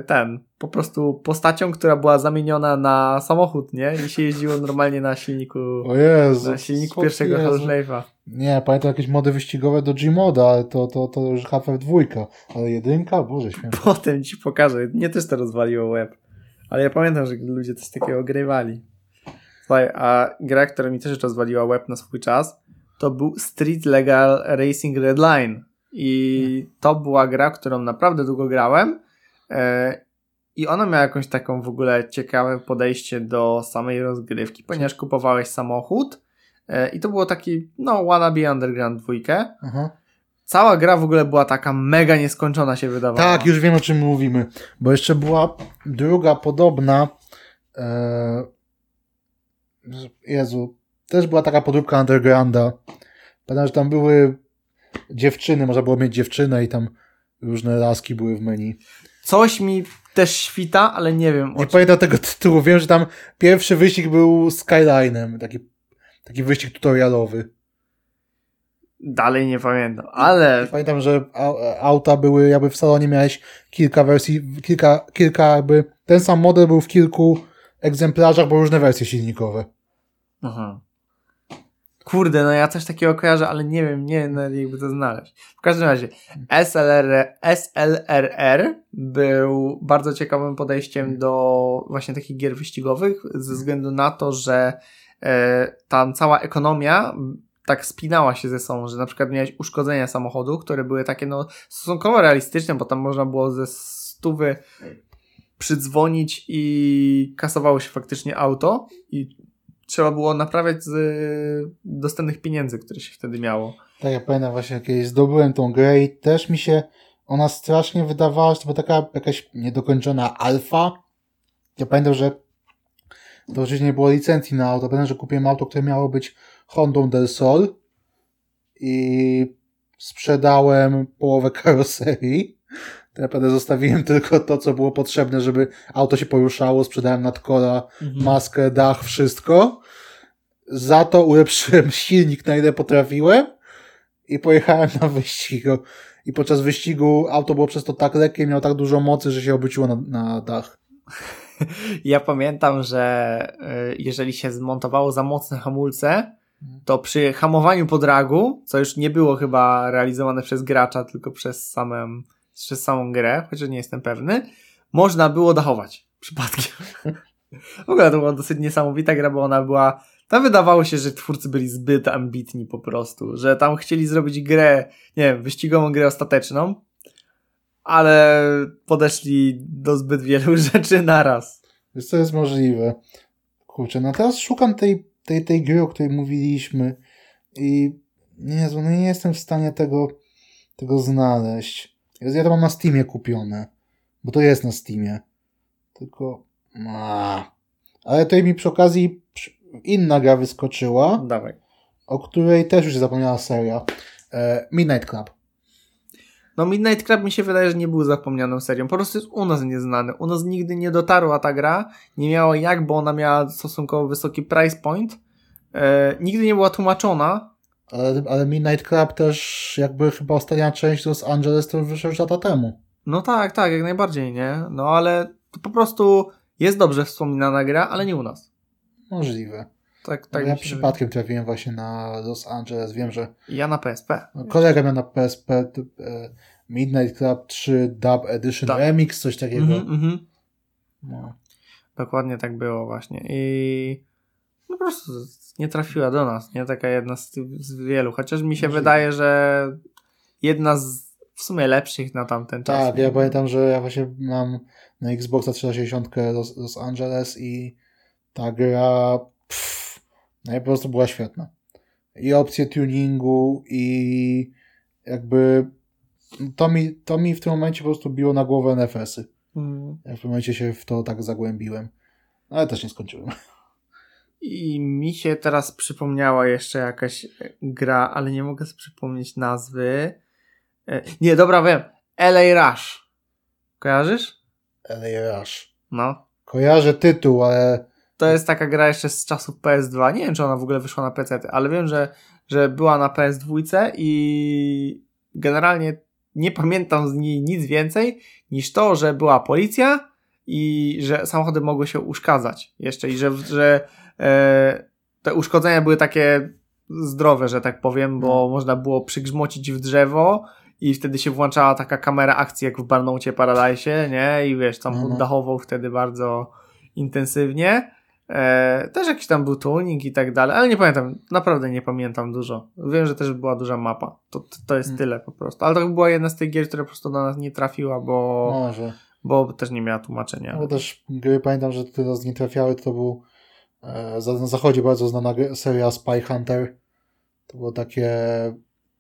ten, po prostu postacią, która była zamieniona na samochód, nie? I się jeździło normalnie na silniku, O Jezu. na silniku pierwszego. Half-Life'a. Nie, pamiętam jakieś mody wyścigowe do Gmoda, ale to, to, to już HF2. Ale jedynka? Boże święty. Potem ci pokażę. Mnie też to rozwaliło web. Ale ja pamiętam, że ludzie coś takiego grywali. Słuchaj, a gra, która mi też rozwaliła web na swój czas, to był Street Legal Racing Redline. I to była gra, którą naprawdę długo grałem. E, I ona miała jakąś taką w ogóle ciekawe podejście do samej rozgrywki, ponieważ kupowałeś samochód e, i to było taki, no, wannabe Underground 2. Aha. Cała gra w ogóle była taka mega nieskończona się wydawała. Tak, już wiem o czym mówimy. Bo jeszcze była druga podobna. E... Jezu. Też była taka podróbka Undergrounda. Pamiętam, że tam były dziewczyny, można było mieć dziewczynę i tam różne laski były w menu. Coś mi też świta, ale nie wiem. Nie pamiętam tego tytułu. Wiem, że tam pierwszy wyścig był Skylinem. Taki, taki wyścig tutorialowy. Dalej nie pamiętam, ale Pamiętam, że au- auta były jakby w salonie miałeś kilka wersji, kilka, kilka jakby, ten sam model był w kilku egzemplarzach, bo różne wersje silnikowe. Aha. Kurde, no ja coś takiego kojarzę, ale nie wiem, nie wiem jakby to znaleźć. W każdym razie SLR, SLRR był bardzo ciekawym podejściem do właśnie takich gier wyścigowych ze względu na to, że e, tam cała ekonomia tak spinała się ze sobą, że na przykład miałeś uszkodzenia samochodu, które były takie no stosunkowo realistyczne, bo tam można było ze stówy przydzwonić i kasowało się faktycznie auto i trzeba było naprawiać z y, dostępnych pieniędzy, które się wtedy miało. Tak, ja pamiętam właśnie, jak zdobyłem tą grę i też mi się ona strasznie wydawała, że to była taka jakaś niedokończona alfa. Ja pamiętam, że to oczywiście nie było licencji na auto. Pamiętam, że kupiłem auto, które miało być Hondą del Sol i sprzedałem połowę karoserii. Tak naprawdę zostawiłem tylko to, co było potrzebne, żeby auto się poruszało. Sprzedałem nadkola, maskę, dach, wszystko. Za to ulepszyłem silnik na ile potrafiłem i pojechałem na wyścig. I podczas wyścigu auto było przez to tak lekkie, miało tak dużo mocy, że się obróciło na, na dach. Ja pamiętam, że y, jeżeli się zmontowało za mocne hamulce, to przy hamowaniu po dragu, co już nie było chyba realizowane przez gracza, tylko przez, samym, przez samą grę, chociaż nie jestem pewny, można było dachować przypadkiem. W ogóle to była dosyć niesamowita gra, bo ona była. Tam wydawało się, że twórcy byli zbyt ambitni po prostu, że tam chcieli zrobić grę, nie wiem, wyścigową grę ostateczną, ale podeszli do zbyt wielu rzeczy naraz. Wiesz, co jest możliwe? Kurczę, no teraz szukam tej, tej, tej gry, o której mówiliśmy i nie, no nie jestem w stanie tego, tego znaleźć. Ja to mam na Steamie kupione, bo to jest na Steamie. Tylko... A. Ale tutaj mi przy okazji inna gra wyskoczyła, Dawaj. o której też już się zapomniała seria. E, Midnight Club. No Midnight Club mi się wydaje, że nie był zapomnianą serią. Po prostu jest u nas nieznany. U nas nigdy nie dotarła ta gra. Nie miała jak, bo ona miała stosunkowo wysoki price point. E, nigdy nie była tłumaczona. Ale, ale Midnight Club też jakby chyba ostatnia część Los Angeles to wyszła już lata temu. No tak, tak, jak najbardziej, nie? No ale to po prostu jest dobrze wspominana gra, ale nie u nas. Możliwe. Tak, Tak ja przypadkiem trafiłem właśnie na Los Angeles. Wiem, że. Ja na PSP. kolega miał na PSP e, Midnight Club 3 Dub Edition Tak. Remix, coś takiego. Mhm, mhm. No. Dokładnie tak było właśnie. I no po prostu nie trafiła do nas, nie? Taka jedna z, z wielu. Chociaż mi się Możliwe. wydaje, że jedna z w sumie lepszych na tamten czas. Tak, ja pamiętam, że ja właśnie mam na Xboxa 360 Los, Los Angeles i ta gra pff, no i po prostu była świetna. I opcje tuningu i jakby to mi, to mi w tym momencie po prostu biło na głowę NFS-y. Mm. Ja w tym momencie się w to tak zagłębiłem. Ale też nie skończyłem. I mi się teraz przypomniała jeszcze jakaś gra, ale nie mogę sobie przypomnieć nazwy. E, Nie, dobra, wiem. LA Rush. Kojarzysz? LA Rush. No. Kojarzę tytuł, ale to jest taka gra jeszcze z czasów PS2. Nie wiem, czy ona w ogóle wyszła na PC, ale wiem, że, że była na PS2 i generalnie nie pamiętam z niej nic więcej niż to, że była policja i że samochody mogły się uszkadzać jeszcze i że, że te uszkodzenia były takie zdrowe, że tak powiem, bo No. można było przygrzmocić w drzewo i wtedy się włączała taka kamera akcji jak w Barnoucie Paradise, nie? I wiesz, tam no. oddachował wtedy bardzo intensywnie. E, też jakiś tam był tuning i tak dalej, ale nie pamiętam, naprawdę nie pamiętam dużo. Wiem, że też była duża mapa. To, to, to jest Mm. tyle po prostu. Ale to była jedna z tych gier, która po prostu do nas nie trafiła, bo, Może. bo też nie miała tłumaczenia. No bo też gry pamiętam, że tyle z nie trafiały, to był e, na zachodzie bardzo znana seria Spy Hunter. To było takie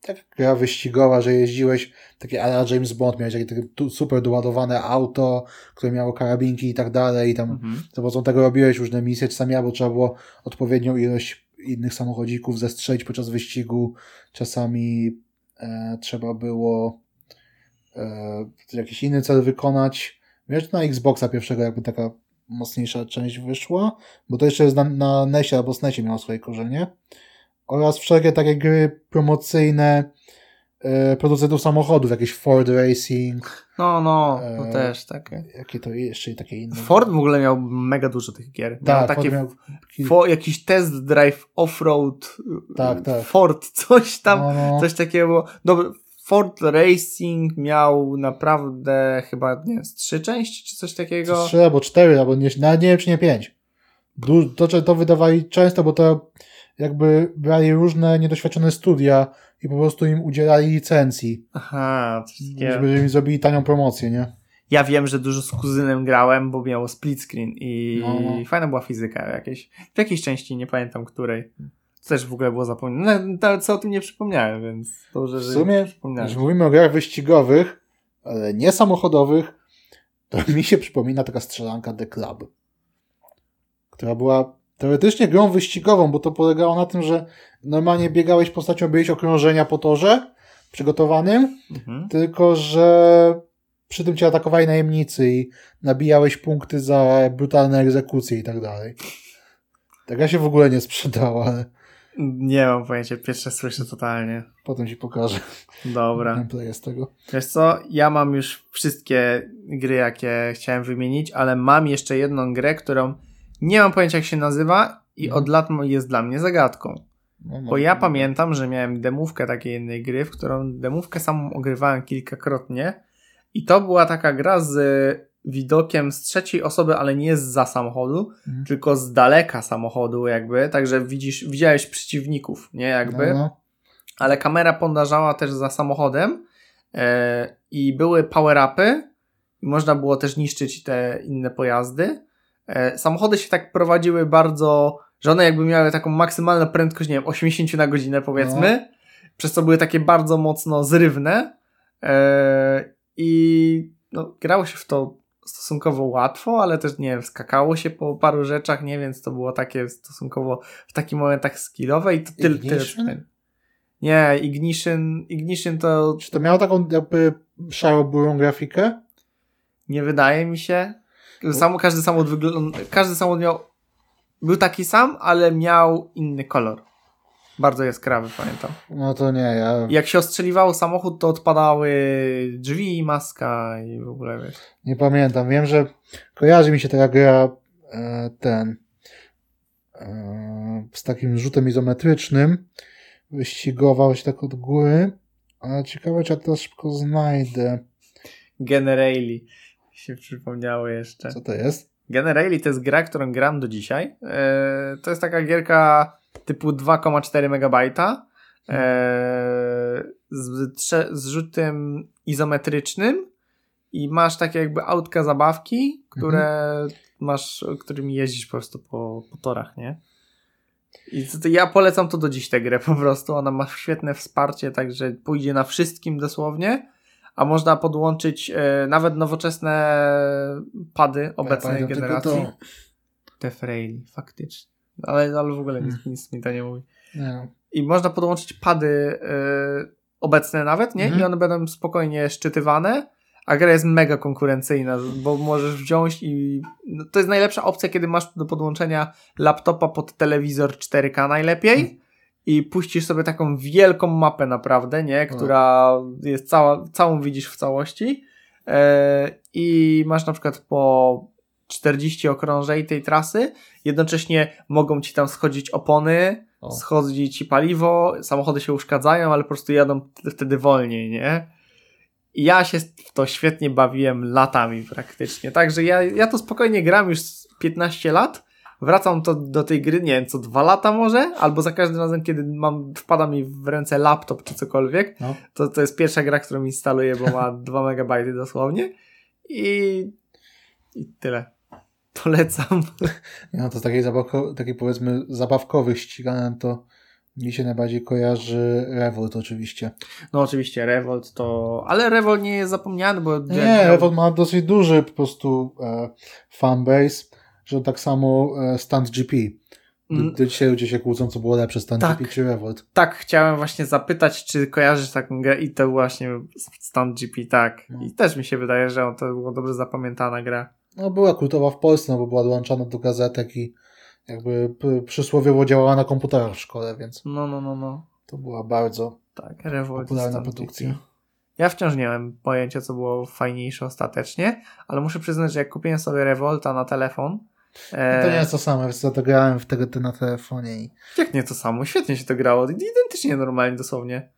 taka gra wyścigowa, że jeździłeś, takie ala James Bond, miałeś takie, super doładowane auto, które miało karabinki i tak dalej i tam Mhm. za pomocą tego robiłeś różne misje, czasami albo trzeba było odpowiednią ilość innych samochodzików zestrzelić podczas wyścigu, czasami e, trzeba było e, jakiś inny cel wykonać. Wiesz, na Xboxa pierwszego jakby taka mocniejsza część wyszła, bo to jeszcze jest na, na NESie albo SNESie miało swoje korzenie. Oraz wszelkie takie gry promocyjne e, producentów samochodów, jakieś Ford Racing, No, no, to E, też takie. jakie to jeszcze takie inne. Ford w ogóle miał mega dużo tych gier. Miał tak, takie miał fo, jakiś test drive off-road Tak, tak. Ford, coś tam, no, no. coś takiego. Dobry, Ford Racing miał naprawdę chyba, nie wiem, z trzy części, czy coś takiego. Trzy albo cztery, albo nie, nawet nie wiem, czy nie pięć. To, to wydawali często, bo to jakby brali różne niedoświadczone studia i po prostu im udzielali licencji, Aha, takiego. żeby im zrobili tanią promocję, nie? Ja wiem, że dużo z kuzynem grałem, bo miało split screen i No, no. fajna była fizyka jakieś. W jakiejś części, nie pamiętam której. Też w ogóle było zapomniane. No, ale co o tym nie przypomniałem, więc dobrze, W że sumie, przypomniałem. Jeśli mówimy o grach wyścigowych, ale nie samochodowych, to mi się przypomina taka strzelanka The Club, która była teoretycznie grą wyścigową, bo to polegało na tym, że normalnie biegałeś postacią, byłeś okrążenia po torze przygotowanym, Mhm. tylko że przy tym cię atakowali najemnicy i nabijałeś punkty za brutalne egzekucje i tak dalej. Tak ja się w ogóle nie sprzedała, ale Nie mam pojęcia, pierwsze słyszę totalnie. potem ci pokażę Dobra. gameplay z tego. Wiesz co, ja mam już wszystkie gry, jakie chciałem wymienić, ale mam jeszcze jedną grę, którą nie mam pojęcia jak się nazywa i Mhm. od lat jest dla mnie zagadką. No, no, Bo ja no. pamiętam, że miałem demówkę takiej jednej gry, w którą demówkę samą ogrywałem kilkakrotnie i to była taka gra z widokiem z trzeciej osoby, ale nie z za samochodu, Mhm. tylko z daleka samochodu jakby, także widzisz, widziałeś przeciwników, nie jakby No, no. ale kamera podążała też za samochodem e, i były power-upy i można było też niszczyć te inne pojazdy. E, samochody się tak prowadziły bardzo, że one jakby miały taką maksymalną prędkość, nie wiem, 80 na godzinę powiedzmy, przez co były takie bardzo mocno zrywne e, i no, grało się w to stosunkowo łatwo, ale też nie wiem, skakało się po paru rzeczach, nie, więc to było takie stosunkowo w takich momentach skillowe i to tyle. Tyle. Nie, Ignition, Ignition to Czy to miało taką jakby szaro-burą grafikę? nie wydaje mi się. Sam, każdy samochód wygląda, każdy samochód miał, był taki sam, ale miał inny kolor. Bardzo jaskrawy, pamiętam. No to nie, ja I jak się ostrzeliwało samochód, to odpadały drzwi, maska i w ogóle wiesz. nie pamiętam. Wiem, że kojarzy mi się taka gra e, ten e, z takim rzutem izometrycznym. Wyścigował się tak od góry. Ale ciekawe, czy ja to szybko znajdę. Generali się przypomniało jeszcze. Co to jest? Generali to jest gra, którą gram do dzisiaj. E, to jest taka gierka typu 2,4 MB e, z, trze- z rzutem izometrycznym i masz takie jakby autka zabawki, które masz, którymi jeździsz po prostu po, po torach, nie? I to, to ja polecam to do dziś tę grę po prostu. Ona ma świetne wsparcie, także pójdzie na wszystkim dosłownie. A można podłączyć e, nawet nowoczesne pady obecnej pamiętam generacji. Te Freyli, faktycznie. Ale, ale w ogóle nic, Hmm. nic mi to nie mówi. Nie. I można podłączyć pady e, obecne nawet, nie? Mhm. I one będą spokojnie szczytywane, a gra jest mega konkurencyjna, bo możesz wziąć i no, to jest najlepsza opcja, kiedy masz do podłączenia laptopa pod telewizor 4K najlepiej i puścisz sobie taką wielką mapę naprawdę, nie, która jest cała, całą widzisz w całości e, i masz na przykład po 40 okrążeń tej trasy, jednocześnie mogą ci tam schodzić opony, O. schodzi ci paliwo, samochody się uszkadzają, ale po prostu jadą wtedy wolniej, nie? I ja się w to świetnie bawiłem latami praktycznie. Także ja, ja to spokojnie gram już z 15 lat. Wracam to do tej gry, nie wiem, co dwa lata może, albo za każdym razem, kiedy mam, wpada mi w ręce laptop czy cokolwiek, No. to, to jest pierwsza gra, którą instaluję, bo ma 2 megabajty dosłownie. I, i tyle. Polecam. No to z takiej, zabawko, takiej powiedzmy zabawkowych ściganem to mi się najbardziej kojarzy Revolt oczywiście. No oczywiście Revolt to... Ale Revolt nie jest zapomniany, bo... Nie, Revolt ma dosyć duży po prostu e, fanbase, że tak samo e, Stunt GP. Do, Mm. do dzisiaj ludzie się kłócą, co było lepsze, Stunt Tak. GP czy Revolt. Tak, chciałem właśnie zapytać, czy kojarzysz taką grę i to właśnie Stunt GP, tak. No. I też mi się wydaje, że to była dobrze zapamiętana gra. No była kultowa w Polsce, no bo była dołączana do gazetek i jakby przysłowiowo działała na komputerach w szkole, więc No, no, no, no. to była bardzo Tak, popularna produkcja. Ja wciąż nie mam pojęcia, co było fajniejsze ostatecznie, ale muszę przyznać, że jak kupiłem sobie Revolta na telefon, e, To nie jest to samo, więc to grałem wtedy ty na telefonie i jak nie to samo, świetnie się to grało, identycznie normalnie dosłownie.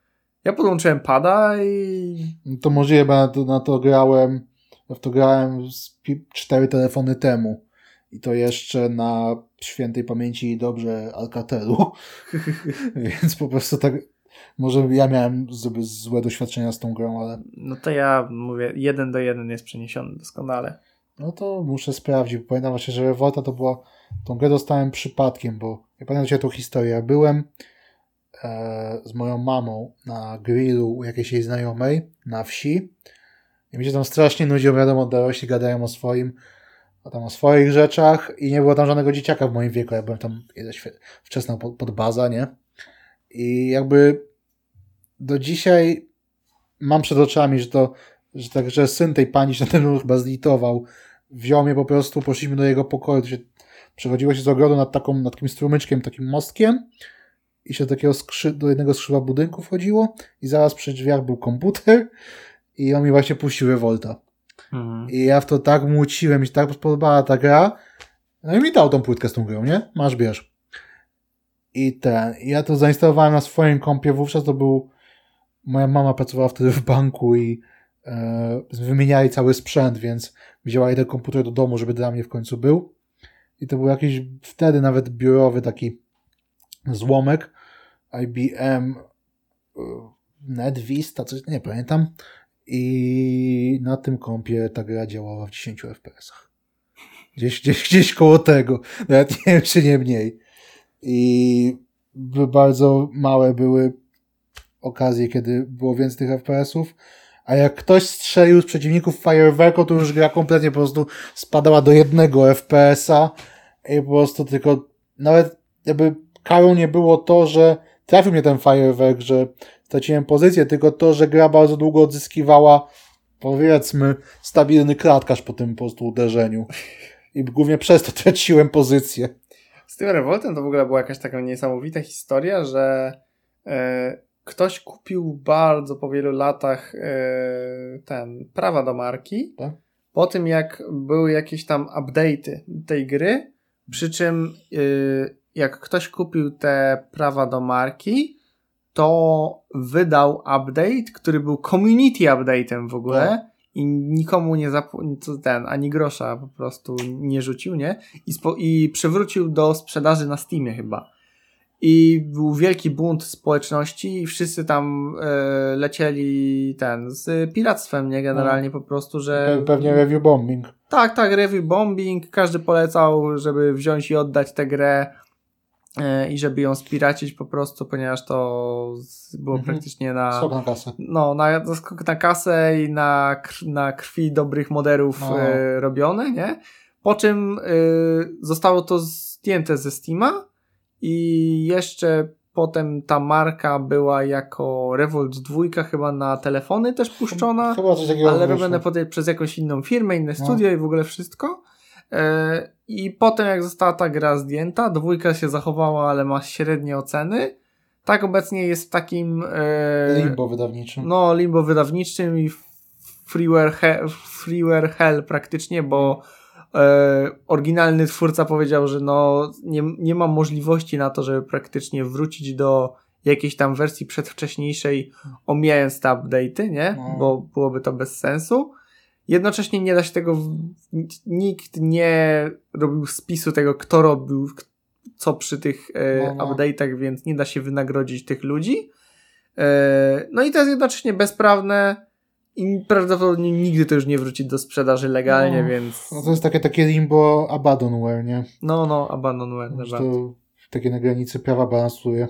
Ja podłączyłem pada i No To możliwe, bo na to, na to grałem, w to grałem z cztery telefony temu. I to jeszcze na świętej pamięci dobrze Alcatelu. Więc po prostu tak, może ja miałem złe doświadczenia z tą grą, ale no to ja mówię, jeden do jeden jest przeniesiony doskonale. no to muszę sprawdzić. bo Pamiętam właśnie, że Revolta to była, tą grę dostałem przypadkiem, bo ja pamiętam tą historię. Byłem e, z moją mamą na grillu u jakiejś jej znajomej na wsi i mi się tam strasznie nudziło, wiadomo, dorośli gadają o swoim, a tam o swoich rzeczach i nie było tam żadnego dzieciaka w moim wieku, ja byłem tam wczesna pod, pod baza, nie? I jakby do dzisiaj mam przed oczami, że to, że także syn tej pani się na ten chyba zlitował, wziął mnie po prostu, poszliśmy do jego pokoju, to się, przechodziło się z ogrodu nad, taką, nad takim strumyczkiem, takim mostkiem i się do takiego skrzy, do jednego skrzydła budynku wchodziło i zaraz przy drzwiach był komputer i on mi właśnie puścił Revolta. Mhm. I ja w to tak muciłem, mi się tak podobała ta gra. No i mi dał tą płytkę z tą grą, nie? Masz, bierz. I ten, ja to zainstalowałem na swoim kompie, wówczas to był, moja mama pracowała wtedy w banku i e, wymieniali cały sprzęt, więc wzięła jeden komputer do domu, żeby dla mnie w końcu był. I to był jakiś wtedy nawet biurowy taki złomek IBM e, NetVista, coś, nie pamiętam. I na tym kompie ta gra działała w 10 FPS-ach. Gdzieś, gdzieś, gdzieś koło tego. Nawet nie wiem, czy nie mniej. I bardzo małe były okazje, kiedy było więcej tych FPS-ów. A jak ktoś strzelił z przeciwników fajerwerką, to już gra kompletnie po prostu spadała do jednego FPS-a i po prostu tylko nawet jakby karą nie było to, że trafił mnie ten fajerwerk, że straciłem pozycję, tylko to, że gra bardzo długo odzyskiwała powiedzmy stabilny klatkarz po tym po prostu uderzeniu. I głównie przez to traciłem pozycję. Z tym Revoltem to w ogóle była jakaś taka niesamowita historia, że e, ktoś kupił bardzo po wielu latach e, ten prawa do marki. Tak. Po tym jak były jakieś tam update'y tej gry, przy czym e, jak ktoś kupił te prawa do marki, to wydał update, który był community update'em w ogóle. Tak. I nikomu nie zapł- ten, ani grosza po prostu nie rzucił, nie? I, I przywrócił do sprzedaży na Steamie chyba. I był wielki bunt społeczności i wszyscy tam e, lecieli ten, z piractwem, nie? Generalnie po prostu, że... Pe- Pewnie review bombing. Tak, tak, review bombing. Każdy polecał, żeby wziąć i oddać tę grę i żeby ją spiracić po prostu, ponieważ to było Mhm. praktycznie na... Skok na kasę. No, na, skok na kasę i na, na krwi dobrych moderów No. e, robione, nie? Po czym e, zostało to zdjęte ze Steama i jeszcze potem ta marka była jako Revolt 2 chyba na telefony też puszczona, Chyba coś takiego ale robione potem przez jakąś inną firmę, inne No. studio i w ogóle wszystko. E, I potem jak została ta gra zdjęta, dwójka się zachowała, ale ma średnie oceny. Tak obecnie jest w takim e, Limbo wydawniczym. no, limbo wydawniczym i freeware, he, freeware hell praktycznie, bo e, oryginalny twórca powiedział, że no, nie, nie ma możliwości na to, żeby praktycznie wrócić do jakiejś tam wersji przedwcześniejszej, omijając te update'y, nie? No. Bo byłoby to bez sensu. Jednocześnie nie da się tego, nikt nie robił spisu tego, kto robił co przy tych e, No, no. update'ach, więc nie da się wynagrodzić tych ludzi. E, No i to jest jednocześnie bezprawne i prawdopodobnie nigdy to już nie wróci do sprzedaży legalnie, No. więc No to jest takie, takie limbo abandonware, nie? no, no, abandonware. To takie na granicy prawa balansuje.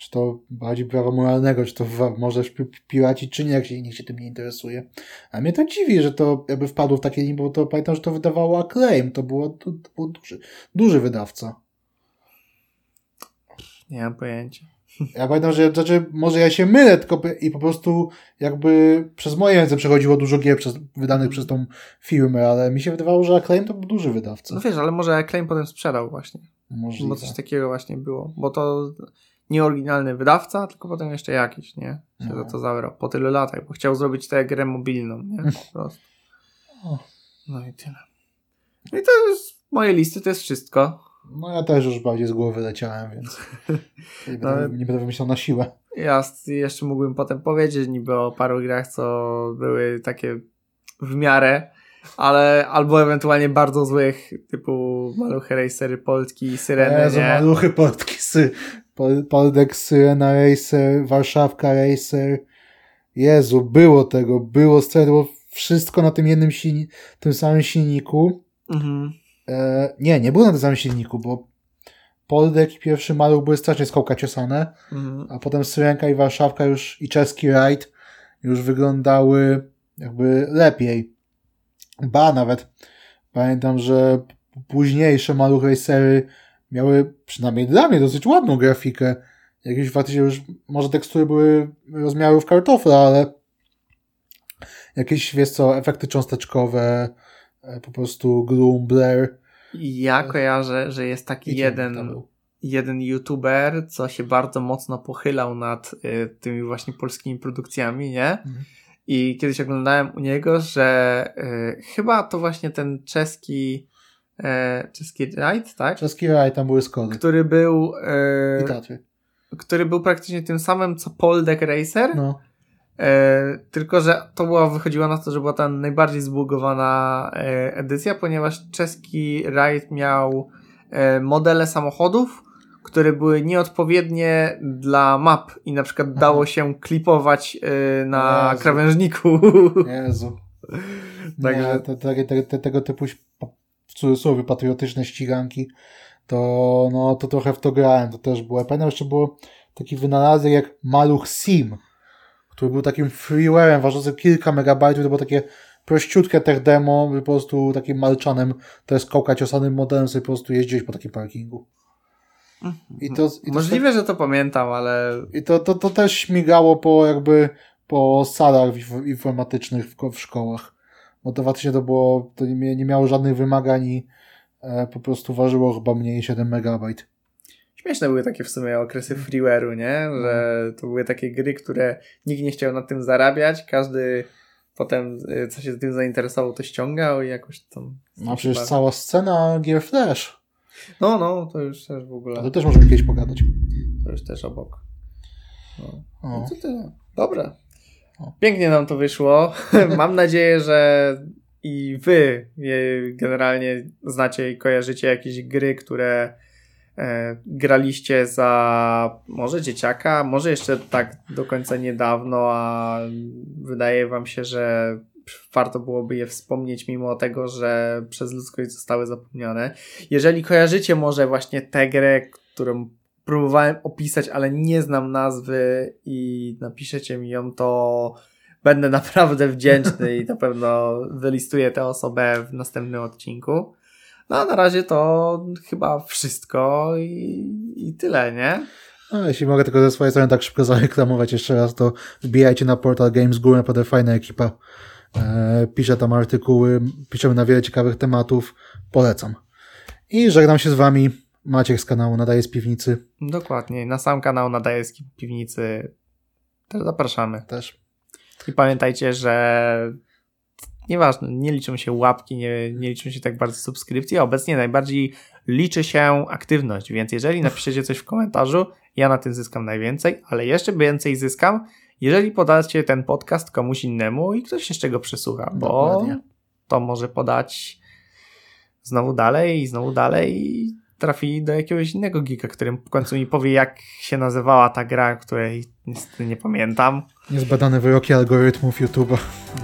Czy to bardziej prawa moralnego, czy to wa- możesz pi- piracić, czy nie, jak się nikt się tym nie interesuje. A mnie to dziwi, że to jakby wpadło w takie limbo, bo to pamiętam, że to wydawało Acclaim, to było, to, to był duży, duży wydawca. Nie mam pojęcia. Ja pamiętam, że znaczy, może ja się mylę, tylko i po prostu jakby przez moje ręce przechodziło dużo gier przez, wydanych przez tą firmę, ale mi się wydawało, że Acclaim to był duży wydawca. No wiesz, ale może Acclaim potem sprzedał właśnie. Możliwe. Bo coś takiego właśnie było. Bo to nie oryginalny wydawca, tylko potem jeszcze jakiś, nie? Się No. za to zabrał. Po tylu latach, bo chciał zrobić tę grę mobilną, nie? Po prostu. No i tyle. No i to jest moje listy, to jest wszystko. No ja też już bardziej z głowy leciałem, więc nie będę, Ale- nie będę wymyślał na siłę. Ja jeszcze mógłbym potem powiedzieć niby o paru grach, co były takie w miarę, ale albo ewentualnie bardzo złych, typu Maluchy Racery, Polski, Syreny, Jezu, nie? maluchy portki, sy, Pol- Poldex, Syrena Racer, Warszawka Racer. Jezu, było tego, było było wszystko na tym jednym silni, tym samym silniku. Mhm. E, nie, nie było na tym samym silniku, bo Poldek i pierwszy Maluch były strasznie skołka ciosane, Mhm. a potem Syrenka i Warszawka już i czeski Raid już wyglądały jakby lepiej. Ba, nawet pamiętam, że późniejsze Maluch Racery miały przynajmniej dla mnie dosyć ładną grafikę. Jakieś faktycznie już, może tekstury były rozmiarów kartofla, ale jakieś, wiesz co, efekty cząsteczkowe, e, po prostu gloom, blur. Ja kojarzę, że jest taki jeden, jeden youtuber, co się bardzo mocno pochylał nad y, tymi właśnie polskimi produkcjami, nie? Mhm. I kiedyś oglądałem u niego, że y, chyba to właśnie ten czeski e, czeski rajd, tak? Czeski Raid, tam były skody. Który był I e, Tatry. który był praktycznie tym samym co Poldek Racer, No. tylko że to była, wychodziło na to, że była ta najbardziej zbugowana edycja, ponieważ czeski rajd miał modele samochodów, które były nieodpowiednie dla map i na przykład Aha. dało się klipować e, na Jezu. krawężniku. Jezu. Także- Nie, te, te, te, te, tego typu w cudzysłowie patriotyczne ściganki, to no to trochę w to grałem, to też było. Ja Pamiętam jeszcze było taki wynalazek jak Maluch Sim, który był takim freeware'em ważącym kilka megabajtów, to było takie prościutkie tech demo, po prostu takim malczanem, to jest kołka ciosanym modelem, sobie po prostu jeździłeś po takim parkingu. I to, i to Możliwe, że to pamiętam, ale i to, to, to też śmigało po jakby po salach inf- informatycznych w, w szkołach. Bo to faktycznie to było, to nie, nie miało żadnych wymagań i e, po prostu ważyło chyba mniej niż 7 megabajt. Śmieszne były takie w sumie okresy freeware'u, nie? Że to były takie gry, które nikt nie chciał na tym zarabiać, każdy potem, y, co się tym zainteresował, to ściągał i jakoś tam... No przecież bawił. cała scena Gear Flash. No, no, to już też w A to ogóle, też możemy kiedyś pogadać. to już też obok. No, no to tyle. Dobra. Pięknie nam to wyszło. Mam nadzieję, że i wy generalnie znacie i kojarzycie jakieś gry, które e, graliście za może dzieciaka, może jeszcze tak do końca niedawno, a wydaje wam się, że warto byłoby je wspomnieć mimo tego, że przez ludzkość zostały zapomniane. Jeżeli kojarzycie może właśnie tę grę, którą próbowałem opisać, ale nie znam nazwy i napiszecie mi ją, to będę naprawdę wdzięczny i na pewno wylistuję tę osobę w następnym odcinku. No na razie to chyba wszystko i, i tyle, nie? No, jeśli mogę tylko ze swojej strony tak szybko zareklamować jeszcze raz, to wbijajcie na portal Games Guru, naprawdę fajna ekipa. E, piszę tam artykuły, piszemy na wiele ciekawych tematów. Polecam. I żegnam się z wami. Maciek z kanału Nadaje z Piwnicy. Dokładnie. Na sam kanał nadaje z piwnicy. Też zapraszamy. Też. I pamiętajcie, że nieważne, nie liczą się łapki, nie, nie liczą się tak bardzo subskrypcje. Obecnie najbardziej liczy się aktywność, więc jeżeli napiszecie coś w komentarzu, ja na tym zyskam najwięcej, ale jeszcze więcej zyskam, jeżeli podacie ten podcast komuś innemu i ktoś jeszcze go przesłucha, bo Dokładnie. to może podać znowu dalej i znowu dalej i trafi do jakiegoś innego geeka, którym w końcu mi powie, jak się nazywała ta gra, której niestety nie pamiętam. Niezbadane wyroki algorytmów YouTube'a.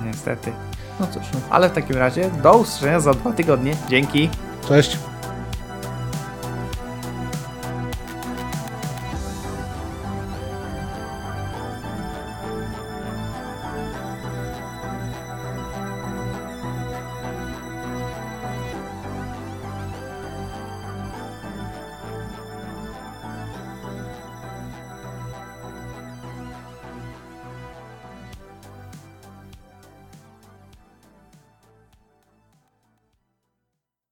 Niestety. No cóż, no. Ale w takim razie do usłyszenia za dwa tygodnie. Dzięki. Cześć.